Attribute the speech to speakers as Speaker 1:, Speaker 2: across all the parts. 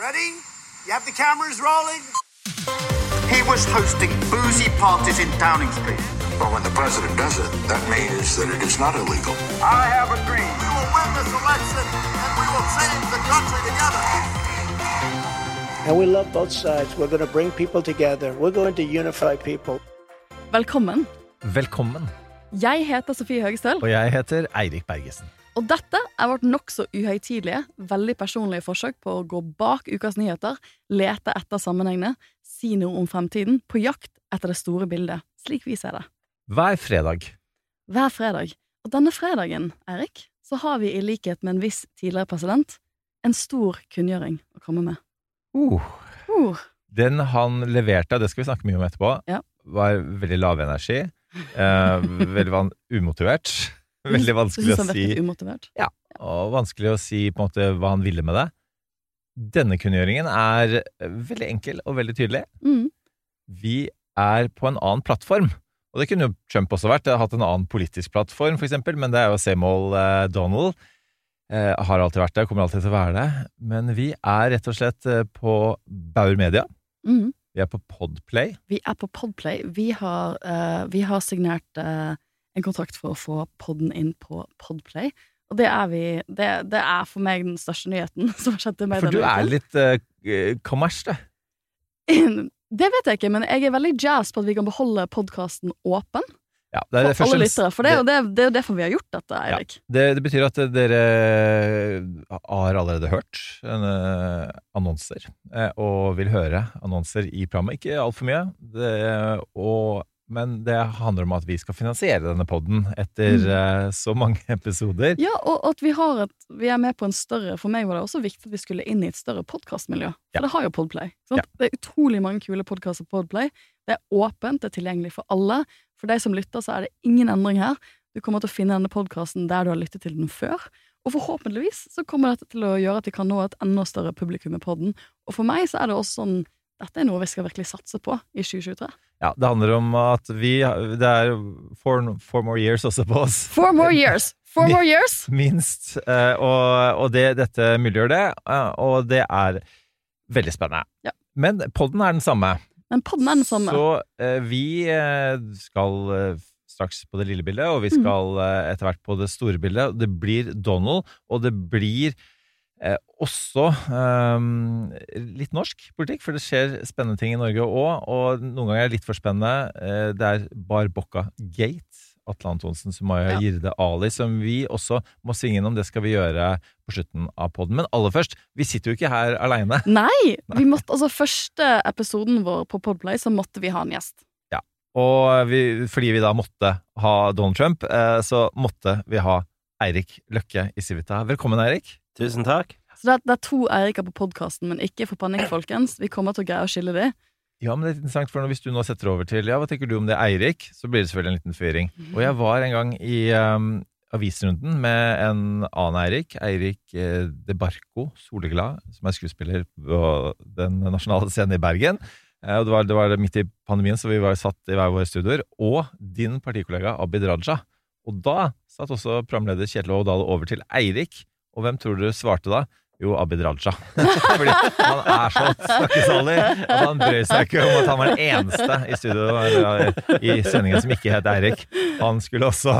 Speaker 1: Ready? You have the cameras rolling?
Speaker 2: He was hosting boozy parties in Downing Street.
Speaker 3: But when the president does it, that means that it is not illegal.
Speaker 1: I have a dream. We will win this election and we will change the country together.
Speaker 4: And we love both sides. We're going to bring people together. We're going to unify people.
Speaker 5: Velkommen.
Speaker 6: Velkommen.
Speaker 5: Jeg heter Sofie Høgestøl,
Speaker 6: Og jeg heter Eirik Bergesen.
Speaker 5: Og dette er vårt nokså uhøytidelige, veldig personlige forsøk på å gå bak ukas nyheter, lete etter sammenhengene, si noe om fremtiden, på jakt etter det store bildet, slik vi ser det.
Speaker 6: Hver fredag.
Speaker 5: Hver fredag. Og denne fredagen, Erik, så har vi i likhet med en viss tidligere president, en stor kunngjøring å komme med.
Speaker 6: Uh,
Speaker 5: Uh,
Speaker 6: den han leverte, det skal vi snakke mye om etterpå,
Speaker 5: Ja.
Speaker 6: var veldig lavenergi. Eh, veldig van umotivert. Veldig vanskelig å si
Speaker 5: Ja.
Speaker 6: Og vanskelig å si på en måte hva han ville med det. Denne kunngjøringen er veldig enkel og veldig tydelig.
Speaker 5: Mm.
Speaker 6: Vi er på en annen plattform. Og det kunne jo Trump også vært. Det hadde hatt en annen politisk plattform, for eksempel, men det er jo Samuel eh, Donald. Eh, har alltid vært det, kommer alltid til å være det. Men vi er rett og slett eh, på Bauer Media.
Speaker 5: Mm.
Speaker 6: Vi er på Podplay.
Speaker 5: Vi er på Podplay. Vi har, eh, vi har signert eh, en kontakt for å få podden inn på Podplay. Og det er vi Det, det er for meg den største nyheten som har skjedd meg
Speaker 6: For du er litt uh, kommers, du.
Speaker 5: Det vet jeg ikke, men jeg er veldig jazz på at vi kan beholde podkasten åpen
Speaker 6: Ja, det er
Speaker 5: for
Speaker 6: først og
Speaker 5: alle lyttere. For det er jo det, det er derfor vi har gjort dette,
Speaker 6: Ja. Det, det betyr at dere har allerede hørt eh, annonser, eh, og vil høre annonser i programmet. Ikke altfor mye, det, og, men det handler om at vi skal finansiere denne podden etter
Speaker 5: Mm.
Speaker 6: uh, så mange episoder.
Speaker 5: Ja, og at vi, har et, vi er med på en større For meg var det også viktig at vi skulle inn i et større podkastmiljø. For
Speaker 6: Ja.
Speaker 5: det har jo Podplay. Ja. Det er utrolig mange kule podkaster på Podplay. Det er åpent, det er tilgjengelig for alle. For deg som lytter, så er det ingen endring her. Du kommer til å finne denne podkasten der du har lyttet til den før. Og forhåpentligvis så kommer dette til å gjøre at vi kan nå et enda større publikum med podden. Og for meg så er det også sånn Dette er noe vi skal virkelig satse på i 2023.
Speaker 6: Ja, det handler om at vi Det er four, four more years også på oss.
Speaker 5: Four more years! Four more years!
Speaker 6: Minst. eh, og og det, dette muliggjør det, eh, og det er veldig spennende.
Speaker 5: Ja.
Speaker 6: Men podden er den samme.
Speaker 5: Men podden er den samme.
Speaker 6: Så eh, vi skal straks på det lille bildet, og vi
Speaker 5: Mm.
Speaker 6: skal etter hvert på det store bildet. Det blir Donald, og det blir eh, også eh, litt norsk politikk, for det skjer spennende ting i Norge òg. Og noen ganger er det litt for spennende. Eh, det er Bar Bocca Gate. Atle Antonsen, Sumaya
Speaker 5: Ja.
Speaker 6: Girde Ali, som vi også må svinge innom. Det skal vi gjøre på slutten av podden. Men aller først, vi sitter jo ikke her aleine.
Speaker 5: Nei! Vi måtte, altså Første episoden vår på Podplay, så måtte vi ha en gjest.
Speaker 6: Og vi, fordi vi da måtte ha Donald Trump, eh, så måtte vi ha Eirik Løkke i Civita. Velkommen, Eirik.
Speaker 7: Tusen takk.
Speaker 5: Så det er, det er to Eiriker på podkasten, men ikke for panikk, folkens. Vi kommer til å greie å skille de.
Speaker 6: Ja, men det er interessant, for Hvis du nå setter over til ja, hva tenker du om det, Eirik, så blir det selvfølgelig en liten forvirring. Og jeg var en gang i um, avisrunden med en annen Eirik, Eirik eh, De Barco Soleglad, som er skuespiller på den nasjonale scenen i Bergen. Eh, og det var, det var midt i pandemien, så vi var satt i hver våre studioer. Og din partikollega Abid Raja. Og da satt også programleder Kjetil Ådal over til Eirik. Og hvem tror du svarte da? Jo, Abid Raja. Fordi han er så snakkesalig at han brød seg ikke om at han var den eneste i studio i sendingen som ikke het Eirik. Han skulle også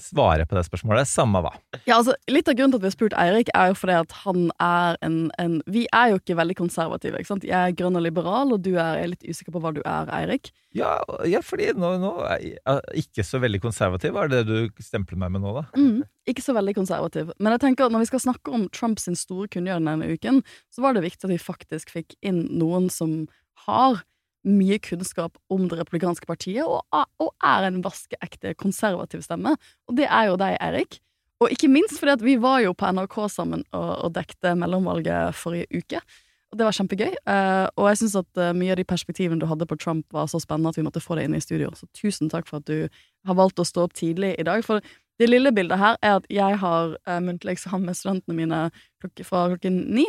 Speaker 6: svare på det spørsmålet, samme hva.
Speaker 5: Ja, altså, Litt av grunnen til at vi har spurt Eirik, er jo fordi at han er en, en Vi er jo ikke veldig konservative. ikke sant? Jeg er grønn og liberal, og du er, er litt usikker på hva du er, Eirik.
Speaker 6: Ja, ja fordi nå, nå er jeg ikke så veldig konservativ, er det det du stempler meg med nå, da?
Speaker 5: Mm, ikke så veldig konservativ. Men jeg tenker at når vi skal snakke om Trumps store kunngjøring denne uken, så var det viktig at vi faktisk fikk inn noen som har mye kunnskap om det republikanske partiet, og, og er en vaskeekte konservativ stemme. Og det er jo deg, Eirik. Og ikke minst fordi at vi var jo på NRK sammen og, og dekte mellomvalget forrige uke. Og det var kjempegøy. Uh, og jeg syns at uh, mye av de perspektivene du hadde på Trump, var så spennende at vi måtte få det inn i studio. Så tusen takk for at du har valgt å stå opp tidlig i dag. For det lille bildet her er at jeg har uh, muntlig eksamen med studentene mine klok fra klokken ni.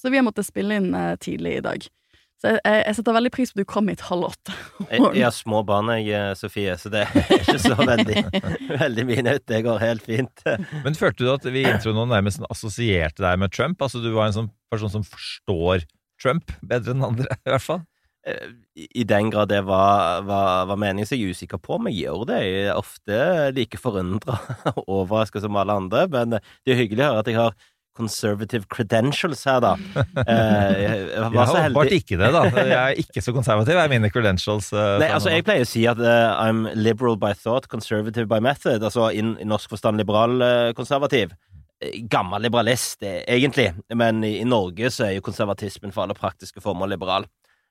Speaker 5: Så vi har måttet spille inn tidlig i dag. Så jeg, jeg, jeg setter veldig pris på at du kom hit halv åtte.
Speaker 7: Jeg, jeg har små barn, jeg, eh, Sofie, så det er ikke så veldig, veldig mye nytt. Det går helt fint.
Speaker 6: Men følte du at vi i introen nå nærmest sånn assosierte deg med Trump? Altså Du var en sånn person som forstår Trump bedre enn andre, i hvert fall.
Speaker 7: Eh, I i den grad det var, var, var meningen, så er jeg usikker på om jeg gjør det. Jeg er ofte like forundra og overraska som alle andre, men det er hyggelig å høre at jeg har conservative credentials her, da. Eh, jeg
Speaker 6: Jeg
Speaker 7: var så
Speaker 6: har åpenbart ikke det, da. Jeg er ikke så konservativ, er mine credentials. eh,
Speaker 7: Nei, altså. Jeg pleier å si at uh, I'm liberal by thought, conservative by method. Altså i, i norsk forstand liberal-konservativ. Gammel liberalist, eh, egentlig. Men i, i Norge så er jo konservatismen for alle praktiske formål liberal.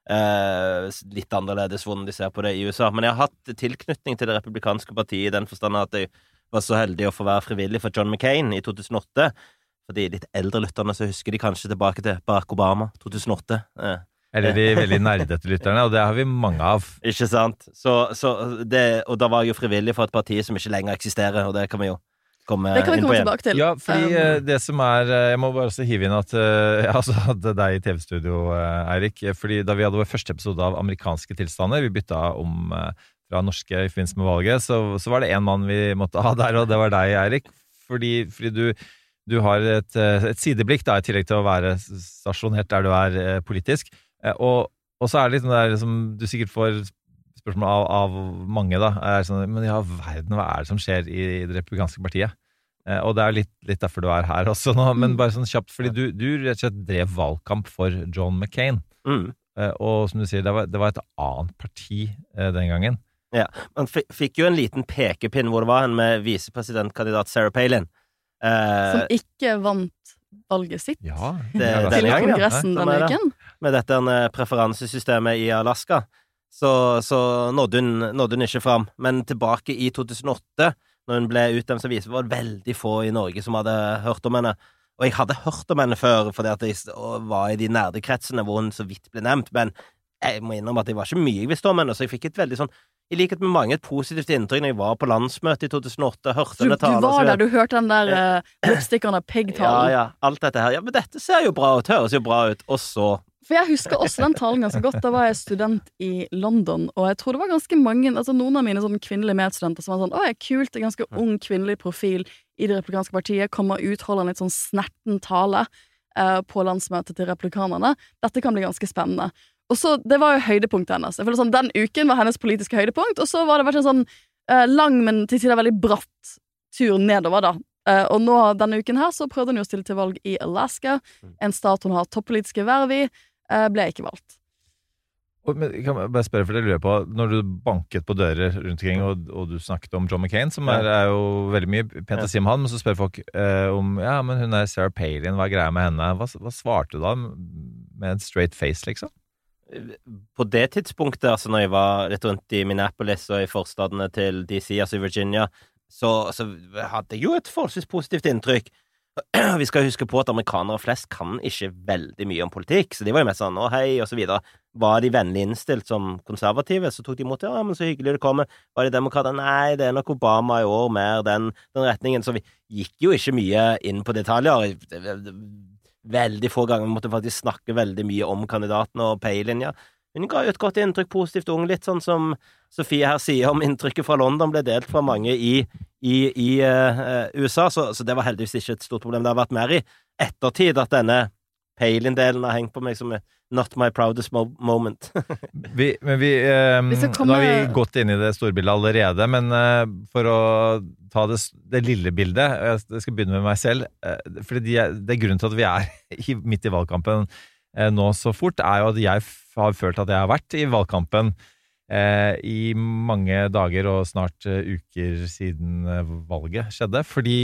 Speaker 7: Eh, litt annerledes hvordan de ser på det i USA. Men jeg har hatt tilknytning til det republikanske partiet i den forstand at jeg var så heldig å få være frivillig for John McCain i 2008. For de litt eldre lytterne så husker de kanskje tilbake til Barack Obama 2008. Eh,
Speaker 6: Eller de veldig nerdete lytterne, og det har vi mange av.
Speaker 7: ikke sant? Så, så det, og da var jeg jo frivillig for et parti som ikke lenger eksisterer, og det kan vi jo komme
Speaker 5: Det kan vi komme tilbake til.
Speaker 6: Ja, fordi
Speaker 5: Um,
Speaker 6: eh, det som er eh, Jeg må bare også hive inn at eh, jeg også hadde deg i TV-studio, eh, Eirik. Fordi da vi hadde vår første episode av Amerikanske tilstander, vi bytta om eh, fra norske i forbindelse med valget, så, så var det én mann vi måtte ha der, og det var deg, Eirik. Fordi, fordi du, du har et, eh, et sideblikk, da, i tillegg til å være stasjonert der du er eh, politisk. Eh, Og, og så er det litt sånn der som du sikkert får spørsmål av, av mange, da. Er sånn, men ja, verden, hva er det som skjer i, i det republikanske partiet? Og det er litt, litt derfor du er her også nå, men bare sånn kjapt, fordi du, du rett og slett drev valgkamp for John McCain.
Speaker 7: Mm.
Speaker 6: Og som du sier, det var, det var et annet parti den gangen.
Speaker 7: Ja, Man fikk jo en liten pekepinn hvor det var en med visepresidentkandidat Sarah Palin. Eh,
Speaker 5: Som ikke vant valget sitt
Speaker 6: Ja,
Speaker 7: Det- det,
Speaker 5: til. Kongressen denne
Speaker 7: stemmer det.
Speaker 5: uken.
Speaker 7: med dette eh, preferansesystemet i Alaska, så, så nådde, hun, nådde hun ikke fram. Men tilbake i 2008, når hun ble utnevnt som viser, var det veldig få i Norge som hadde hørt om henne. Og jeg hadde hørt om henne før, fordi at jeg var i de nerdekretsene hvor hun så vidt ble nevnt, men jeg må innrømme at det var ikke mye jeg visste om henne, så jeg fikk et veldig sånn i likhet med mange et positivt inntrykk når jeg var på landsmøtet i 2008, hørte
Speaker 5: Du,
Speaker 7: tale, du
Speaker 5: var der, du hørte den der uh, lipstickeren av
Speaker 7: Ja,
Speaker 5: pig-talen.
Speaker 7: ja, alt dette her. Ja, men dette ser jo bra ut, høres jo bra ut. Og så
Speaker 5: For jeg husker også den talen ganske godt. Da var jeg student i London, og jeg tror det var ganske mange Altså noen av mine sånn kvinnelige medstudenter som var sånn Å, jeg er kult, en ganske ung kvinnelig profil i Det republikanske partiet, kommer ut, holder en litt sånn snerten tale eh, på landsmøtet til republikanerne. Dette kan bli ganske spennende. Og så, Det var jo høydepunktet hennes. Jeg føler sånn, Den uken var hennes politiske høydepunkt, og så var det vært en sånn eh, lang, men til tider veldig bratt tur nedover, da. Eh, og nå denne uken her så prøvde hun jo å stille til valg i Alaska, en stat hun har toppolitiske verv i. eh, ble ikke valgt.
Speaker 6: Og, men, kan jeg bare spørre, for det lurer jeg på, Når du banket på dører rundt omkring, og, og du snakket om John McCain, som er, er jo veldig mye pent å si om han, men så spør folk eh, om ja, men hun er Sarah Palin, hva er greia med henne? Hva, hva svarte du da, med en straight face, liksom?
Speaker 7: På det tidspunktet, altså når jeg var litt rundt i Minneapolis og i forstadene til DC, altså i Virginia, så, så hadde jeg jo et forholdsvis positivt inntrykk. Vi skal huske på at amerikanere flest kan ikke veldig mye om politikk, så de var jo mest sånn 'å, hei', og så videre. Var de vennlig innstilt som konservative, så tok de imot det. 'ja, men så hyggelig det kommer'. Var de demokrater? Nei, det er nok Obama i år, mer den, den retningen. Så vi gikk jo ikke mye inn på detaljer. Veldig få ganger vi måtte faktisk snakke veldig mye om kandidatene og Palin. Hun ga jo et godt inntrykk, positivt ung, litt sånn som Sofie her sier om inntrykket fra London ble delt fra mange i, i, i uh, USA, så, så det var heldigvis ikke et stort problem. Det har vært mer i ettertid at denne Palin-delen har hengt på meg som not my proudest mo moment.
Speaker 6: Vi, men vi, eh, Nå har vi gått inn i det storbildet allerede, men eh, for å ta det, det lille bildet Jeg skal begynne med meg selv. eh, fordi de, er- det er grunnen til at vi er i, midt i valgkampen eh, nå så fort, er jo at jeg har følt at jeg har vært i valgkampen i mange dager og snart eh, uker siden eh, valget skjedde. Fordi,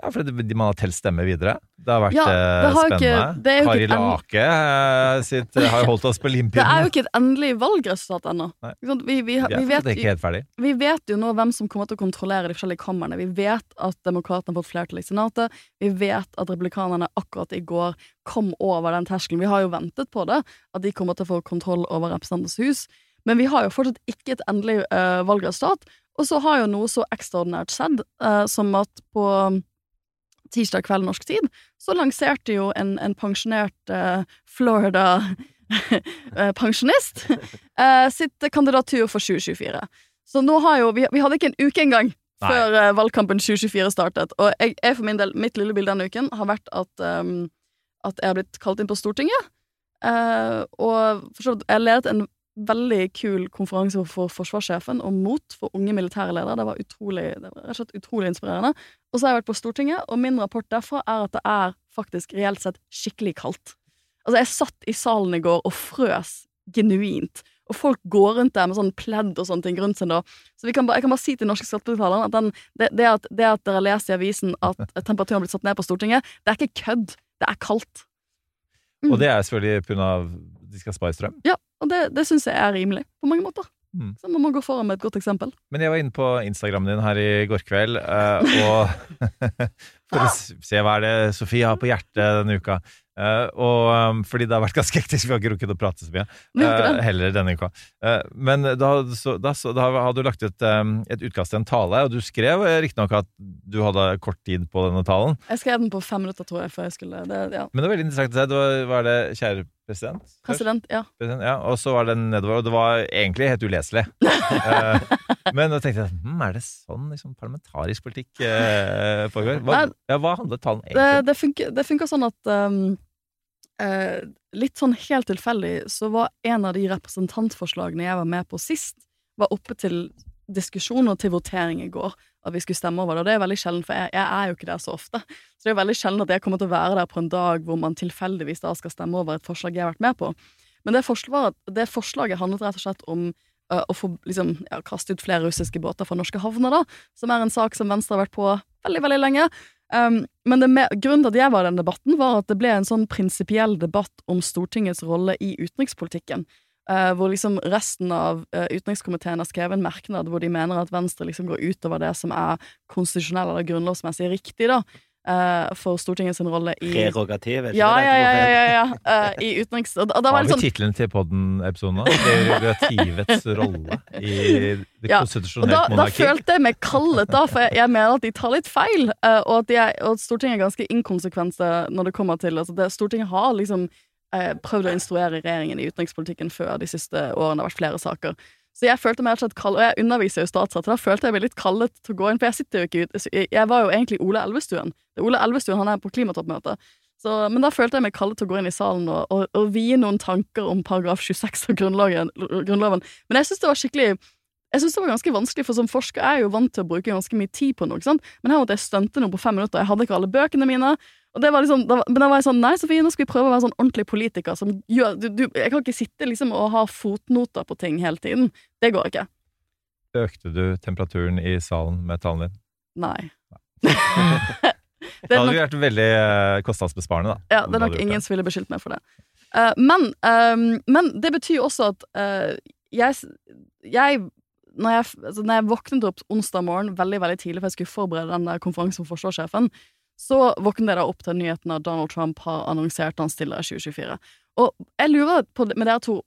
Speaker 6: ja, fordi det- man har telt stemmer videre. Det har vært
Speaker 5: Ja,
Speaker 6: eh,
Speaker 5: det har
Speaker 6: spennende.
Speaker 5: det ikke
Speaker 6: Kari
Speaker 5: en-
Speaker 6: Lake eh, sitt, eh, har holdt oss på
Speaker 5: Det er jo ikke et endelig valgresultat ennå. Vi, vi,
Speaker 6: Vi
Speaker 5: vi vet jo nå hvem som kommer til å kontrollere de forskjellige kamrene. Vi vet at demokratene har fått flertall i Senatet. Vi vet at republikanerne akkurat i går kom over den terskelen. Vi har jo ventet på det, at de kommer til å få kontroll over Representantens hus. Men vi har jo fortsatt ikke et endelig uh, valgresultat. Og så har jo noe så ekstraordinært skjedd uh, som at på tirsdag kveld norsk tid så lanserte jo en, en pensjonert uh, Florida eh, pensjonist eh, sitt kandidatur for 2024. Så nå har jo Vi, vi hadde ikke en uke engang før valgkampen 2024 startet. Og jeg, jeg for min del, mitt lille bilde denne uken har vært at, um, at jeg har blitt kalt inn på Stortinget. Uh, og for så vidt, jeg ledet en veldig kul konferanse for forsvarssjefen om mot for unge militære ledere. Det var utrolig, det var rett og slett utrolig inspirerende. Og så har jeg vært på Stortinget, og min rapport derfra er at det er faktisk reelt sett skikkelig kaldt. Altså, jeg satt i salen i går og frøs genuint. Og folk går rundt der med sånn pledd og sånne ting rundt seg da. Så vi kan bare, jeg kan bare si til norske skattebetalere at den, det, det, at, det at dere leser i avisen at temperaturen har blitt satt ned på Stortinget, det er ikke kødd. Det er kaldt. Mm.
Speaker 6: Og det er selvfølgelig pga. de skal spare strøm.
Speaker 5: Ja, og det, det syns jeg er rimelig, på mange måter.
Speaker 6: Mm.
Speaker 5: Så man må gå foran med et godt eksempel.
Speaker 6: Men jeg var inne på Instagrammen din her i går kveld, eh, og for å se hva er det Sofie har på hjertet denne uka. Eh, og um, fordi det har vært ganske hektisk, vi har ikke rukket å prate så mye. Eh, heller denne uka. Men da, så, da, så, da hadde du lagt ut um, et utkast til en tale, og du skrev riktignok at du hadde kort tid på denne talen.
Speaker 5: Jeg skrev den på fem minutter, tror jeg, før jeg skulle det, ja.
Speaker 6: Men det var veldig interessant å se. Det var, var det kjære president?
Speaker 5: President, ja.
Speaker 6: President, Ja, og så var den nedover, og det var egentlig helt uleselig. Eh, men da tenkte jeg hm, er det sånn liksom, parlamentarisk politikk eh, foregår? Hva, ja, hva handlet talen egentlig om?
Speaker 5: det, det funka sånn at um, eh, Litt sånn helt tilfeldig så var en av de representantforslagene jeg var med på sist, var oppe til diskusjon og til votering i går. At vi skulle stemme over det. Og det er veldig sjelden, for jeg, jeg er jo ikke der så ofte. Så det er veldig sjelden at jeg kommer til å være der på en dag hvor man tilfeldigvis da skal stemme over et forslag jeg har vært med på. Men det forslaget, det forslaget handlet rett og slett om uh, å få liksom, ja, kaste ut flere russiske båter fra norske havner, da. Som er en sak som Venstre har vært på veldig, veldig lenge. Um, men med, grunnen til at jeg var i den debatten, var at det ble en sånn prinsipiell debatt om Stortingets rolle i utenrikspolitikken. Uh, hvor liksom resten av uh, utenrikskomiteen har skrevet en merknad hvor de mener at Venstre liksom går utover det som er konstitusjonell eller grunnlovsmessig riktig, da. uh, for Stortingets rolle i
Speaker 7: Prerogativ, er ikke
Speaker 5: ja,
Speaker 7: det
Speaker 5: ja, ja, ja, ja, ja. uh, I utenriks... Og og da var
Speaker 6: Har vi
Speaker 5: sånn
Speaker 6: tittelen til podden-episoden nå? Prerogativets rolle i det
Speaker 5: Ja,
Speaker 6: konstitusjonelle
Speaker 5: da, da følte jeg meg kallet, da, for jeg, jeg mener at de tar litt feil. og, at de er, og at Stortinget er ganske inkonsekvente når det kommer til altså det, Stortinget har liksom prøvd å instruere regjeringen i utenrikspolitikken før de siste årene. Det har vært flere saker. Så jeg følte meg rett og jeg underviser jo statsrett, da følte jeg meg litt kallet til å gå inn, for jeg sitter jo ikke ute jeg, var jo egentlig Ole Elvestuen. Det er Ole Elvestuen han er på klimatoppmøte. Så, men da følte jeg meg kallet til å gå inn i salen og, og, og vie noen tanker om paragraf 26 av Grunnloven. grunnloven. Men jeg syns det var skikkelig jeg synes det var ganske vanskelig, for som forsker er jeg jo vant til å bruke ganske mye tid på noe. sant? Men her måtte jeg stunte noe på fem minutter. Jeg hadde ikke alle bøkene mine. Og det var liksom, da, Men da var jeg sånn Nei, Sofie, nå skal vi prøve å være sånn ordentlig politiker som gjør du, du, Jeg kan ikke sitte liksom og ha fotnoter på ting hele tiden. Det går ikke.
Speaker 6: Økte du temperaturen i salen med talen din?
Speaker 5: Nei.
Speaker 6: Det
Speaker 5: det
Speaker 6: hadde
Speaker 5: nok,
Speaker 6: vært veldig eh, kostnadsbesparende, da.
Speaker 5: ja, det er nok ingen som ville beskyldt meg for det. Uh, men, ehm, men det betyr også at uh, jeg, jeg når jeg, altså når jeg våknet opp onsdag morgen veldig veldig tidlig, for jeg skulle forberede den der konferansen for forsvarssjefen, så våkner da opp til nyheten at Donald Trump har annonsert han stiller i 2024. Og jeg lurer på med dere to,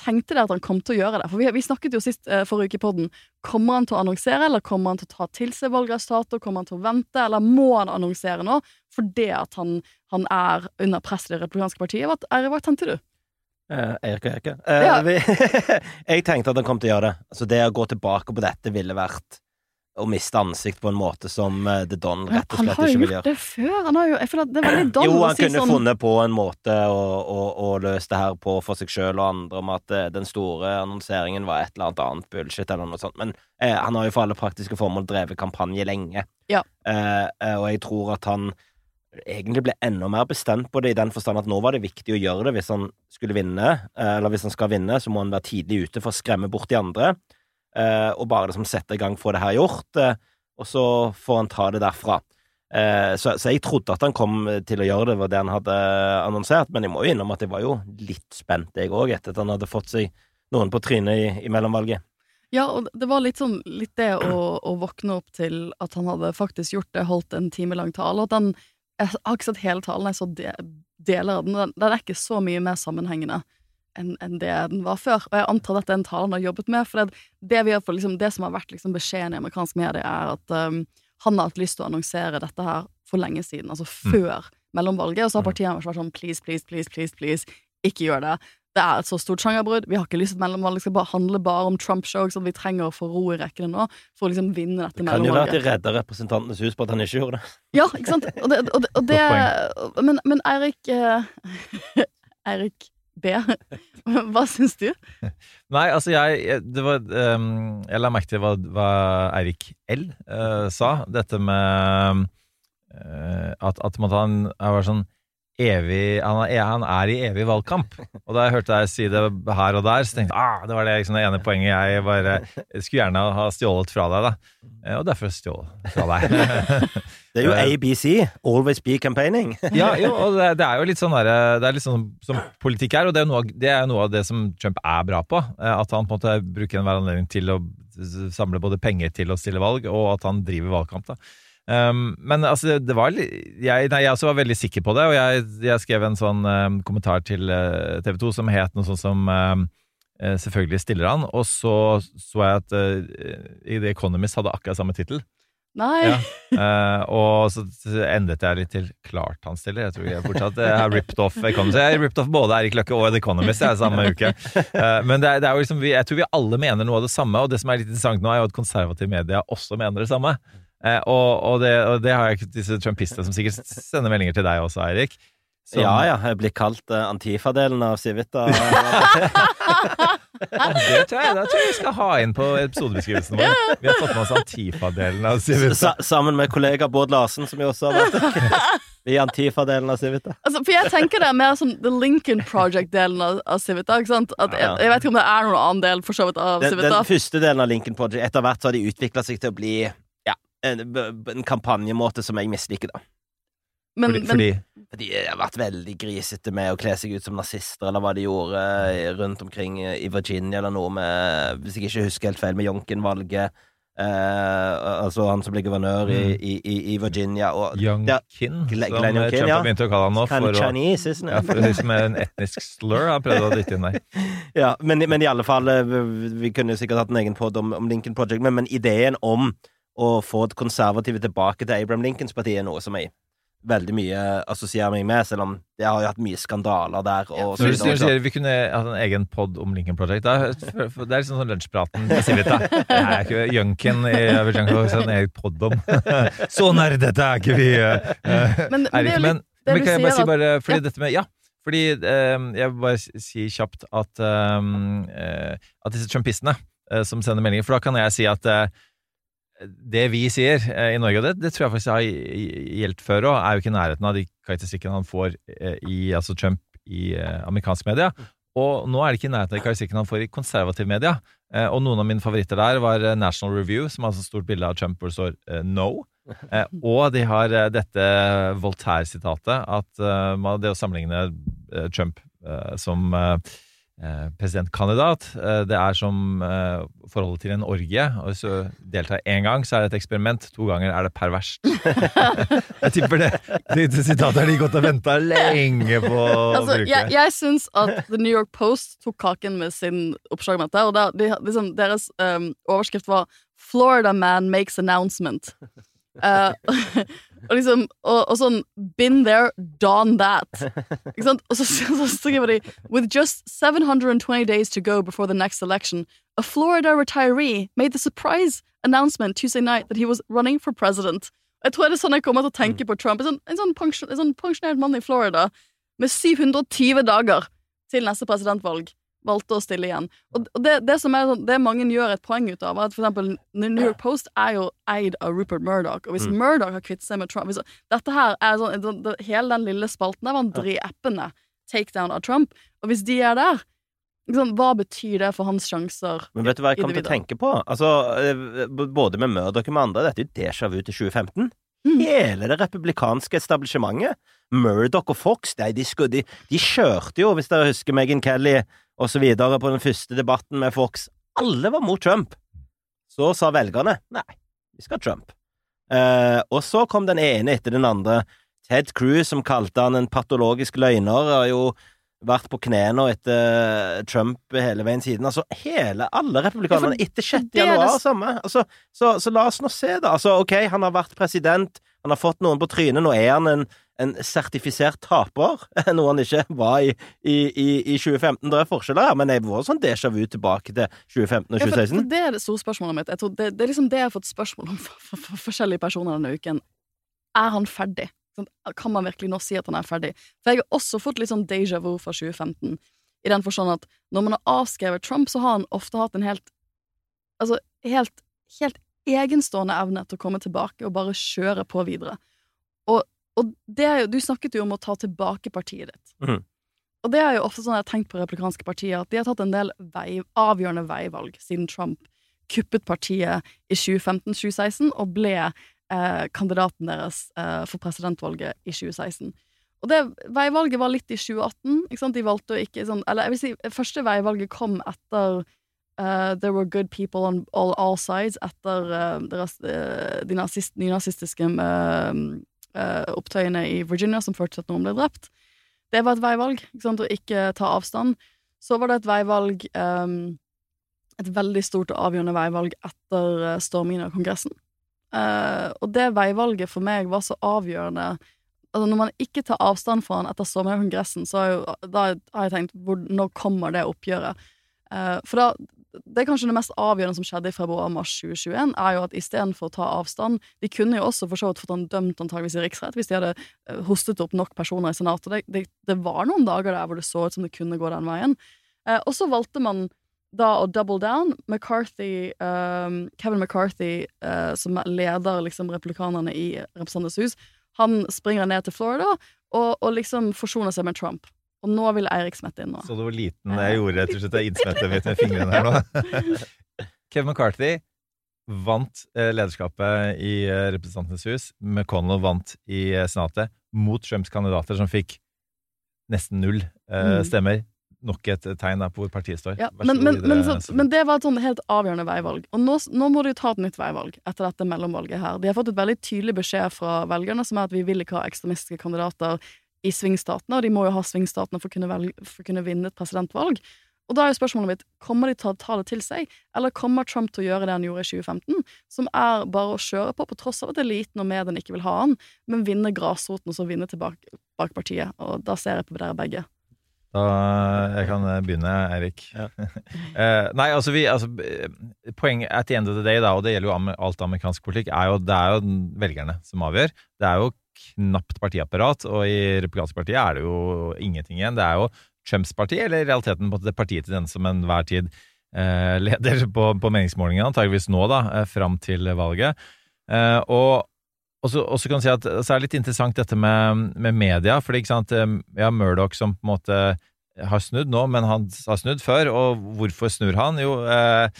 Speaker 5: tenkte dere at han kom til å gjøre det? For vi, vi snakket jo sist eh, forrige uke i podden. Kommer han til å annonsere, eller kommer han til å ta til seg valgresultatet? Kommer han til å vente, eller må han annonsere nå fordi at han, han er under press i det republikanske partiet? Hva, er, hva tenkte du?
Speaker 7: Eh, Erik og Eirik. Eh,
Speaker 5: Ja.
Speaker 7: jeg tenkte at han kom til å gjøre det. Altså, det å gå tilbake på dette ville vært å miste ansikt på en måte som eh, The Don rett og
Speaker 5: han
Speaker 7: slett
Speaker 5: har
Speaker 7: ikke
Speaker 5: jo
Speaker 7: vil
Speaker 5: gjort
Speaker 7: gjøre.
Speaker 5: det før. Han har jo, jeg føler at det er veldig Don
Speaker 7: Jo, han
Speaker 5: si
Speaker 7: kunne
Speaker 5: sånn
Speaker 7: funnet på en måte å, å, å løse det her på for seg sjøl og andre om at eh, den store annonseringen var et eller annet annet bullshit eller noe sånt. Men eh, han har jo for alle praktiske formål drevet kampanje lenge.
Speaker 5: Ja.
Speaker 7: Eh, eh, og jeg tror at han egentlig ble enda mer bestemt på det, i den forstand at nå var det viktig å gjøre det hvis han skulle vinne, eller hvis han skal vinne, så må han være tidlig ute for å skremme bort de andre, eh, og bare liksom sette i gang, få det her gjort, eh, og så får han ta det derfra. Eh, så, så jeg trodde at han kom til å gjøre det, var det han hadde annonsert, men jeg må jo innrømme at jeg var jo litt spent, jeg òg, etter at han hadde fått seg noen på trynet i, i mellomvalget.
Speaker 5: Ja, og det var litt sånn litt det å, å våkne opp til at han hadde faktisk gjort det, holdt en time lang tale, og den Jeg har ikke sett hele talen, jeg så de, deler av den. den. Den er ikke så mye mer sammenhengende enn en det den var før. Og jeg antar at den talen har jobbet med, for det, det, vi har fått, liksom, det som har vært liksom, beskjeden i amerikansk medie, er at um, han har hatt lyst til å annonsere dette her for lenge siden, altså før mellomvalget, og så har partiene vært sånn please, please, please, please, please, ikke gjør det. Det er et så stort sjangerbrudd. Vi har ikke lyst til mellomvalg. Det skal bare handle bare om Trump-show. ikke? Vi trenger å få ro i rekkene nå for å liksom vinne dette mellomvalget.
Speaker 7: Det Kan jo være at de redda Representantenes hus på at han ikke gjorde det.
Speaker 5: Ja, ikke sant? Og det, og det, og det Men, men Eirik eh, Eirik B, hva syns du?
Speaker 6: Nei, altså jeg det var, um, Jeg la merke til hva, hva Eirik L uh, sa. Dette med uh, at, at en han han var sånn evig han er, han er i evig valgkamp. Og da jeg hørte deg si det her og der, så tenkte jeg ah, det var det, liksom, det ene poenget jeg bare jeg skulle gjerne ha stjålet fra deg. da Eh, Og derfor stjål fra deg.
Speaker 7: Det er jo ABC. Always be campaigning.
Speaker 6: ja, jo, og det, det er jo litt sånn der, Det er litt sånn som politikk er, og det er, noe, det er noe av det som Trump er bra på. eh, At han på en måte bruker enhver anledning til å samle både penger til å stille valg, og at han driver valgkamp. da. Um, men altså, det var jeg, nei, jeg også var veldig sikker på det, og jeg, jeg skrev en sånn um, kommentar til uh, TV 2 som het noe sånt som um, Selvfølgelig stiller han, og så så jeg at uh, The Economist hadde akkurat samme tittel.
Speaker 5: Nei.
Speaker 6: Ja. Uh, og så endret jeg litt til klart han stiller. Jeg tror jeg fortsatt jeg har ripped off Economist. Jeg har ripped off både Erik Løkke og The Economist jeg, samme uke. Uh, men det er, det er jo liksom, vi- jeg tror vi alle mener noe av det samme, og det som er litt interessant nå, er jo at konservative media også mener det samme. Eh, og, og, det, og det har jeg ikke disse trumpistene som sikkert sender meldinger til deg også, Eirik. Som-
Speaker 7: Ja ja, jeg blir kalt uh, Antifa-delen av Civita.
Speaker 6: Det tror jeg, det tror jeg vi skal ha inn på episodebeskrivelsen vår. Vi har fått med oss Antifa-delen av Civita.
Speaker 7: Sa sammen med kollega Bård Larsen, som vi også har vært Vi er Antifa-delen av Civita.
Speaker 5: Altså, for jeg tenker det er mer som The Lincoln Project-delen av, av Civita. ikke sant? At jeg, jeg vet ikke om det er noen annen del for så vidt av
Speaker 7: Den,
Speaker 5: Civita.
Speaker 7: den første delen av Lincoln Project Etter hvert så har de utvikla seg til å bli en, en kampanjemåte som jeg misliker, da.
Speaker 5: men,
Speaker 6: Fordi,
Speaker 5: men
Speaker 6: fordi
Speaker 7: De har vært veldig grisete med å kle seg ut som nazister, eller hva de gjorde eh, rundt omkring i Virginia, eller noe med Hvis jeg ikke husker helt feil, med Jonken-valget. Eh, altså han som ble guvernør i, i, i, i Virginia. Og
Speaker 6: Young
Speaker 7: Ja,
Speaker 6: Kin, som
Speaker 7: Glenn- Glenn Youngkin,
Speaker 6: Trump
Speaker 7: ja.
Speaker 6: har begynt å kalle han nå.
Speaker 7: kind
Speaker 6: For
Speaker 7: of
Speaker 6: å,
Speaker 7: Chinese, isn't
Speaker 6: ja, for liksom en etnisk slur han prøvde å dytte inn der.
Speaker 7: Ja, men, men i alle fall eh, Vi kunne sikkert hatt en egen podd om, om Lincoln Project, men, men ideen om å få et konservative tilbake til Abraham Lincolns parti er noe som jeg veldig mye assosierer meg med, selv om det har jo hatt mye skandaler der. Og så
Speaker 6: Når du sier, sier vi kunne hatt en egen pod om Lincoln Project, da, for- for det er liksom sånn lunsjpraten med Civita. Det er ikke Junken i Jungle, sånn egen pod om. Så nerdete er ikke vi, uh,
Speaker 5: Men- men er ikke,
Speaker 6: Men, men kan jeg bare si bare Fordi
Speaker 5: Ja.
Speaker 6: dette med Ja. Fordi eh, jeg vil bare si kjapt at, eh, eh, at disse trumpistene eh, som sender meldinger For da kan jeg si at eh, det vi sier eh, i Norge, og det, det tror jeg faktisk har gjeldt før òg, er jo ikke i nærheten av de karakteristikkene han får eh, i altså Trump i eh, amerikansk media. Og nå er det ikke i nærheten av de karakteristikkene han får i konservativ media. Og noen av mine favoritter der var National Review, som har et stort bilde av Trump hvor det står 'no'. Og de har dette Voltaire-sitatet, at det å sammenligne Trump som presidentkandidat, eh, det er som eh, forholdet til en orgie. Og hvis du deltar én gang, så er det et eksperiment. To ganger er det perverst. jeg tipper det, det, det sitatet har de gått og venta lenge på å
Speaker 5: Altså,
Speaker 6: bruke.
Speaker 5: jeg, jeg syns at The New York Post tok kaken med sin oppslag om dette. Og der, de, liksom, deres um, overskrift var 'Florida man makes announcement'. Eh, og liksom og, og sånn 'Been there, done that'. Ikke sant? Og så, så skriver de 'With just 720 days to go before the next election, a Florida retiree made the surprise announcement Tuesday night that he was running for president'. Jeg tror det er sånn jeg kommer til å tenke på Trump. En sånn, en sånn, pensjon, en sånn pensjonert mann i Florida med 720 dager til neste presidentvalg valgte å stille igjen. Og det, det som er sånn, det mange gjør et poeng ut av, er at for eksempel New York Post er jo eid av Rupert Murdoch, og hvis Murdoch har kvittet seg med Trump hvis, Dette her er sånn, Hele den lille spalten der var en drepende takedown av Trump, og hvis de er der liksom, Hva betyr det for hans sjanser?
Speaker 7: Men vet du hva jeg kom til å tenke på? Altså, eh, Både med Murdoch og med andre, dette er jo déjà vu til 2015.
Speaker 5: Mm.
Speaker 7: Hele det republikanske establishementet. Murdoch og Fox, de, de, de, de kjørte jo, hvis dere husker Megan Kelly og på den første debatten med Fox. Alle var mot Trump. Så sa velgerne nei, vi skal ha Trump. Eh, og så kom den ene etter den andre. Ted Cruz, som kalte han en patologisk løgner, har jo vært på knærne etter Trump hele veien siden. Altså, hele, alle republikanerne
Speaker 5: Ja,
Speaker 7: etter 6.
Speaker 5: er
Speaker 7: januar,
Speaker 5: det-
Speaker 7: samme. Altså, så, så la oss nå se, da. Altså, ok, han har vært president, han har fått noen på trynet, nå er han en, en sertifisert taper, noe han ikke var i, i, i, i 2015. Det er forskjeller her, men jeg var sånn déjà vu tilbake til 2015 og
Speaker 5: Ja, for,
Speaker 7: 2016.
Speaker 5: for det er det store spørsmålet mitt. Det, det er liksom det jeg har fått spørsmål om fra forskjellige personer denne uken. Er han ferdig? Sånn, Kan man virkelig nå si at han er ferdig? For jeg har også fått litt sånn déjà vu fra 2015, i den forstand at når man har avskrevet Trump, så har han ofte hatt en helt Altså helt, helt egenstående evne til å komme tilbake og bare kjøre på videre. Og, og det er jo Du snakket jo om å ta tilbake partiet ditt.
Speaker 7: Mm.
Speaker 5: Og det er jo ofte sånn jeg har tenkt på republikanske partier, at de har tatt en del vei, avgjørende veivalg siden Trump kuppet partiet i 2015-2016 og ble eh, kandidaten deres eh, for presidentvalget i 2016. Og det veivalget var litt i 2018. Ikke sant? De valgte å ikke sånn Eller jeg vil si, første veivalget kom etter uh, There were good people on all, all sides etter uh, deres, uh, de nazist, nynazistiske eh, eh, opptøyene i Virginia som førte til at noen ble drept. Det var et veivalg, ikke sant? å ikke ta avstand. Så var det et veivalg um, Et veldig stort og avgjørende veivalg etter eh, stormingen av Kongressen. Eh, og det veivalget for meg var så avgjørende Altså Når man ikke tar avstand fra han etter sommerkongressen, så har, jo, da har jeg tenkt hvor, når kommer det oppgjøret? Uh, for da det er kanskje det mest avgjørende som skjedde i februar-mars 2021, er jo at istedenfor å ta avstand De kunne jo også for så vidt fått han dømt antageligvis i riksrett hvis de hadde eh, hostet opp nok personer i senatet. Det, det, det var noen dager der hvor det så ut som det kunne gå den veien. Eh, og så valgte man da å double down. McCarthy, um, Kevin McCarthy, uh, som leder liksom replikanerne i Representantenes hus, han springer ned til Florida og, og liksom forsoner seg med Trump. Og nå vil Eirik smette inn nå.
Speaker 6: Så du hvor liten jeg gjorde rett og slett Jeg innsmettet mitt med fingrene her nå? Kevin McCarthy vant eh, lederskapet i eh, Representantenes hus. McConnell vant i eh, Senatet mot Trumps kandidater, som fikk nesten null eh,
Speaker 5: Mm.
Speaker 6: stemmer. Nok et tegn på hvor partiet står.
Speaker 5: Ja, men, men, men, så, men det var et sånn helt avgjørende veivalg. Og nå, nå må de ta et nytt veivalg etter dette mellomvalget her. De har fått et veldig tydelig beskjed fra velgerne, som er at vi vil ikke ha ekstremistiske kandidater i svingstatene, og de må jo ha svingstatene for å kunne, velge, for å kunne vinne et presidentvalg. Og da er jo spørsmålet mitt, kommer de til å ta det til seg, eller kommer Trump til å gjøre det han gjorde i 2015, som er bare å kjøre på, på tross av at eliten og mediene ikke vil ha han, men vinne grasroten og så vinne tilbake bak partiet. Og da ser jeg på dere begge.
Speaker 6: Da, jeg kan eh, begynne, Eirik.
Speaker 7: Ja.
Speaker 6: Eh, nei, altså, vi, altså eh, Poenget at the end of the day, da, og det gjelder jo alt amerikansk politikk, er jo det er jo velgerne som avgjør. Det er jo knapt partiapparat, og i republikanske partier er det jo ingenting igjen. Det er jo Trumps parti, eller i realiteten det partiet til den som enhver tid eh, leder på, på meningsmålingene, antageligvis nå, da, eh, fram til valget. Eh, og og så kan du si at så er det litt interessant dette med, med media, for ikke sant, eh, ja, Murdoch som på en måte har snudd nå, men han har snudd før, og hvorfor snur han? Jo, eh,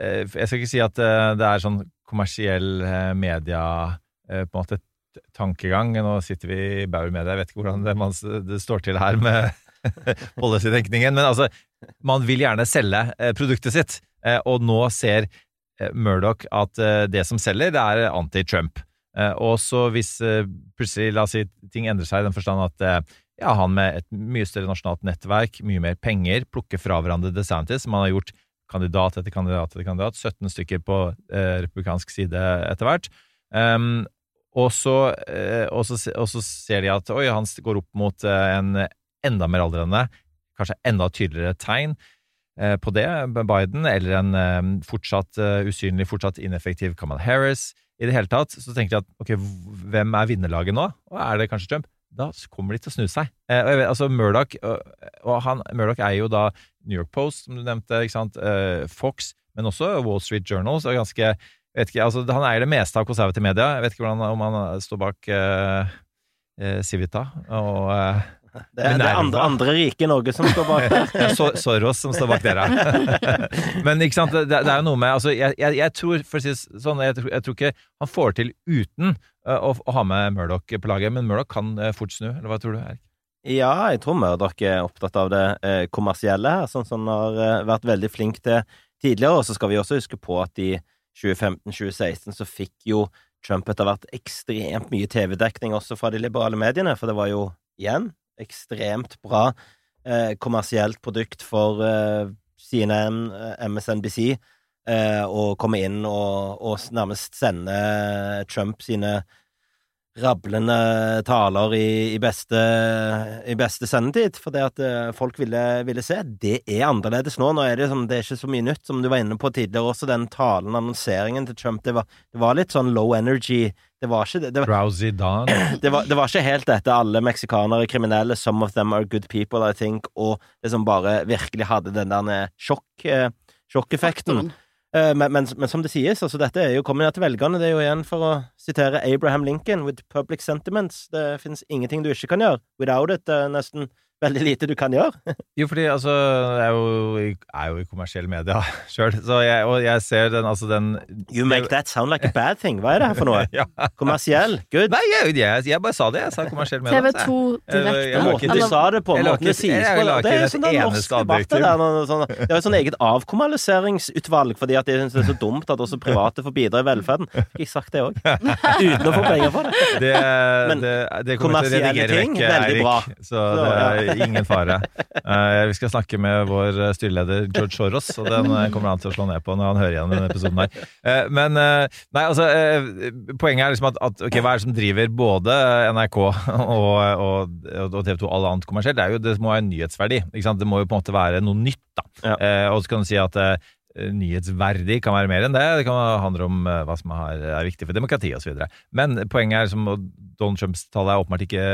Speaker 6: eh, jeg skal ikke si at eh, det er sånn kommersiell eh, media eh, på en måte tankegang. Nå sitter vi i Bauer Media, jeg vet ikke hvordan det, man, det står til her med policy-tenkningen, men altså, man vil gjerne selge eh, produktet sitt, eh, og nå ser eh, Murdoch at eh, det som selger, det er anti-Trump. Eh, og så hvis eh, plutselig, la oss si, ting endrer seg i den forstand at eh, ja, han med et mye større nasjonalt nettverk, mye mer penger, plukker fra hverandre DeSantis, som han har gjort kandidat etter kandidat etter kandidat, 17 stykker på republikansk side etter hvert. Um, og, så, og, så, og så ser de at oi, han går opp mot en enda mer aldrende, kanskje enda tydeligere tegn på det, Biden, eller en fortsatt usynlig, fortsatt ineffektiv Kamal Harris. I det hele tatt så tenker de at ok, hvem er vinnerlaget nå? Og er det kanskje Trump? Da kommer de til å snu seg. Eh, vet, altså Murdoch, og, han, Murdoch er jo da New York Post, som du nevnte, ikke sant? Eh, Fox, men også Wall Street Journal. Så ganske, vet ikke, altså, han eier det meste av konservative media. Jeg vet ikke hvordan, om han står bak eh, Civita og
Speaker 7: Det er, det er andre, andre rike i Norge som står bak der.
Speaker 6: det er Soros som står bak dere. Men ikke sant, det, det er jo noe med altså, jeg, jeg, jeg tror for å si sånn, jeg, jeg tror ikke han får til uten uh, å, å ha med Murdoch på laget, men Murdoch kan uh, fort snu. Eller hva tror du, Erik?
Speaker 7: Ja, jeg tror Murdoch er opptatt av det uh, kommersielle her, sånn som han har vært veldig flink til tidligere. Og så skal vi også huske på at i 2015-2016 så fikk jo Trump etter hvert ekstremt mye TV-dekning også fra de liberale mediene, for det var jo igjen ekstremt bra eh, kommersielt produkt for eh, CNN, eh, MSNBC, eh, å komme inn og, og nærmest sende Trump sine rablende taler i, i, beste, i beste sendetid, fordi at eh, folk ville, ville, se. Det er annerledes nå. Nå er det, sånn, det er ikke så mye nytt, som du var inne på tidligere også. Den talen, annonseringen til Trump, det var, det var litt sånn low energy. Det var ikke det, det, var, det, var, det var ikke helt dette alle meksikanere er kriminelle, some of them are good people, I think, og liksom bare virkelig hadde den der sjokk, eh, sjokkeffekten. Eh, men, men, men, som det sies, altså dette er jo kommer til velgerne. Det er jo igjen for å sitere Abraham Lincoln with public sentiments. Det finnes ingenting du ikke kan gjøre. Without it, det er nesten veldig lite du kan gjøre.
Speaker 6: jo, fordi altså Jeg er jo, er jo i kommersielle media sjøl, og jeg ser den altså den
Speaker 7: You make that sound like a bad thing. Hva er det her for noe? ja. Kommersiell? Good?
Speaker 6: Nei, jeg, jeg, jeg, bare sa det. Jeg sa kommersiell media.
Speaker 5: TV2 direkte.
Speaker 7: Måten du sa det på, måten det sies på Det er jo sånn den norske debatten der. Sånn, det er jo sånn eget avkommeraliseringsutvalg, fordi at de syns det er så dumt at også private får bidra i velferden. Fikk jeg sagt det òg? Uten å få penger for det.
Speaker 6: det Men det, det kommersielle ting, vekk, veldig bra. Så det er ingen fare. Uh, vi skal snakke med vår styreleder George Soros, og den uh, kommer han til å slå ned på når han hører igjen denne episoden her. Uh, men nei, altså Poenget er liksom at, at okay, hva er det som driver både NRK og, og, og TV 2 og alle annet kommersielt? Det, jo, det må ha en nyhetsverdi. Det må jo på en måte være noe nytt. da. Ja. og så kan du si at Eh, nyhetsverdig kan være mer enn det. Det kan handle om eh, hva som er, viktig for demokratiet osv. Men poenget er som Donald Trumps tall er åpenbart ikke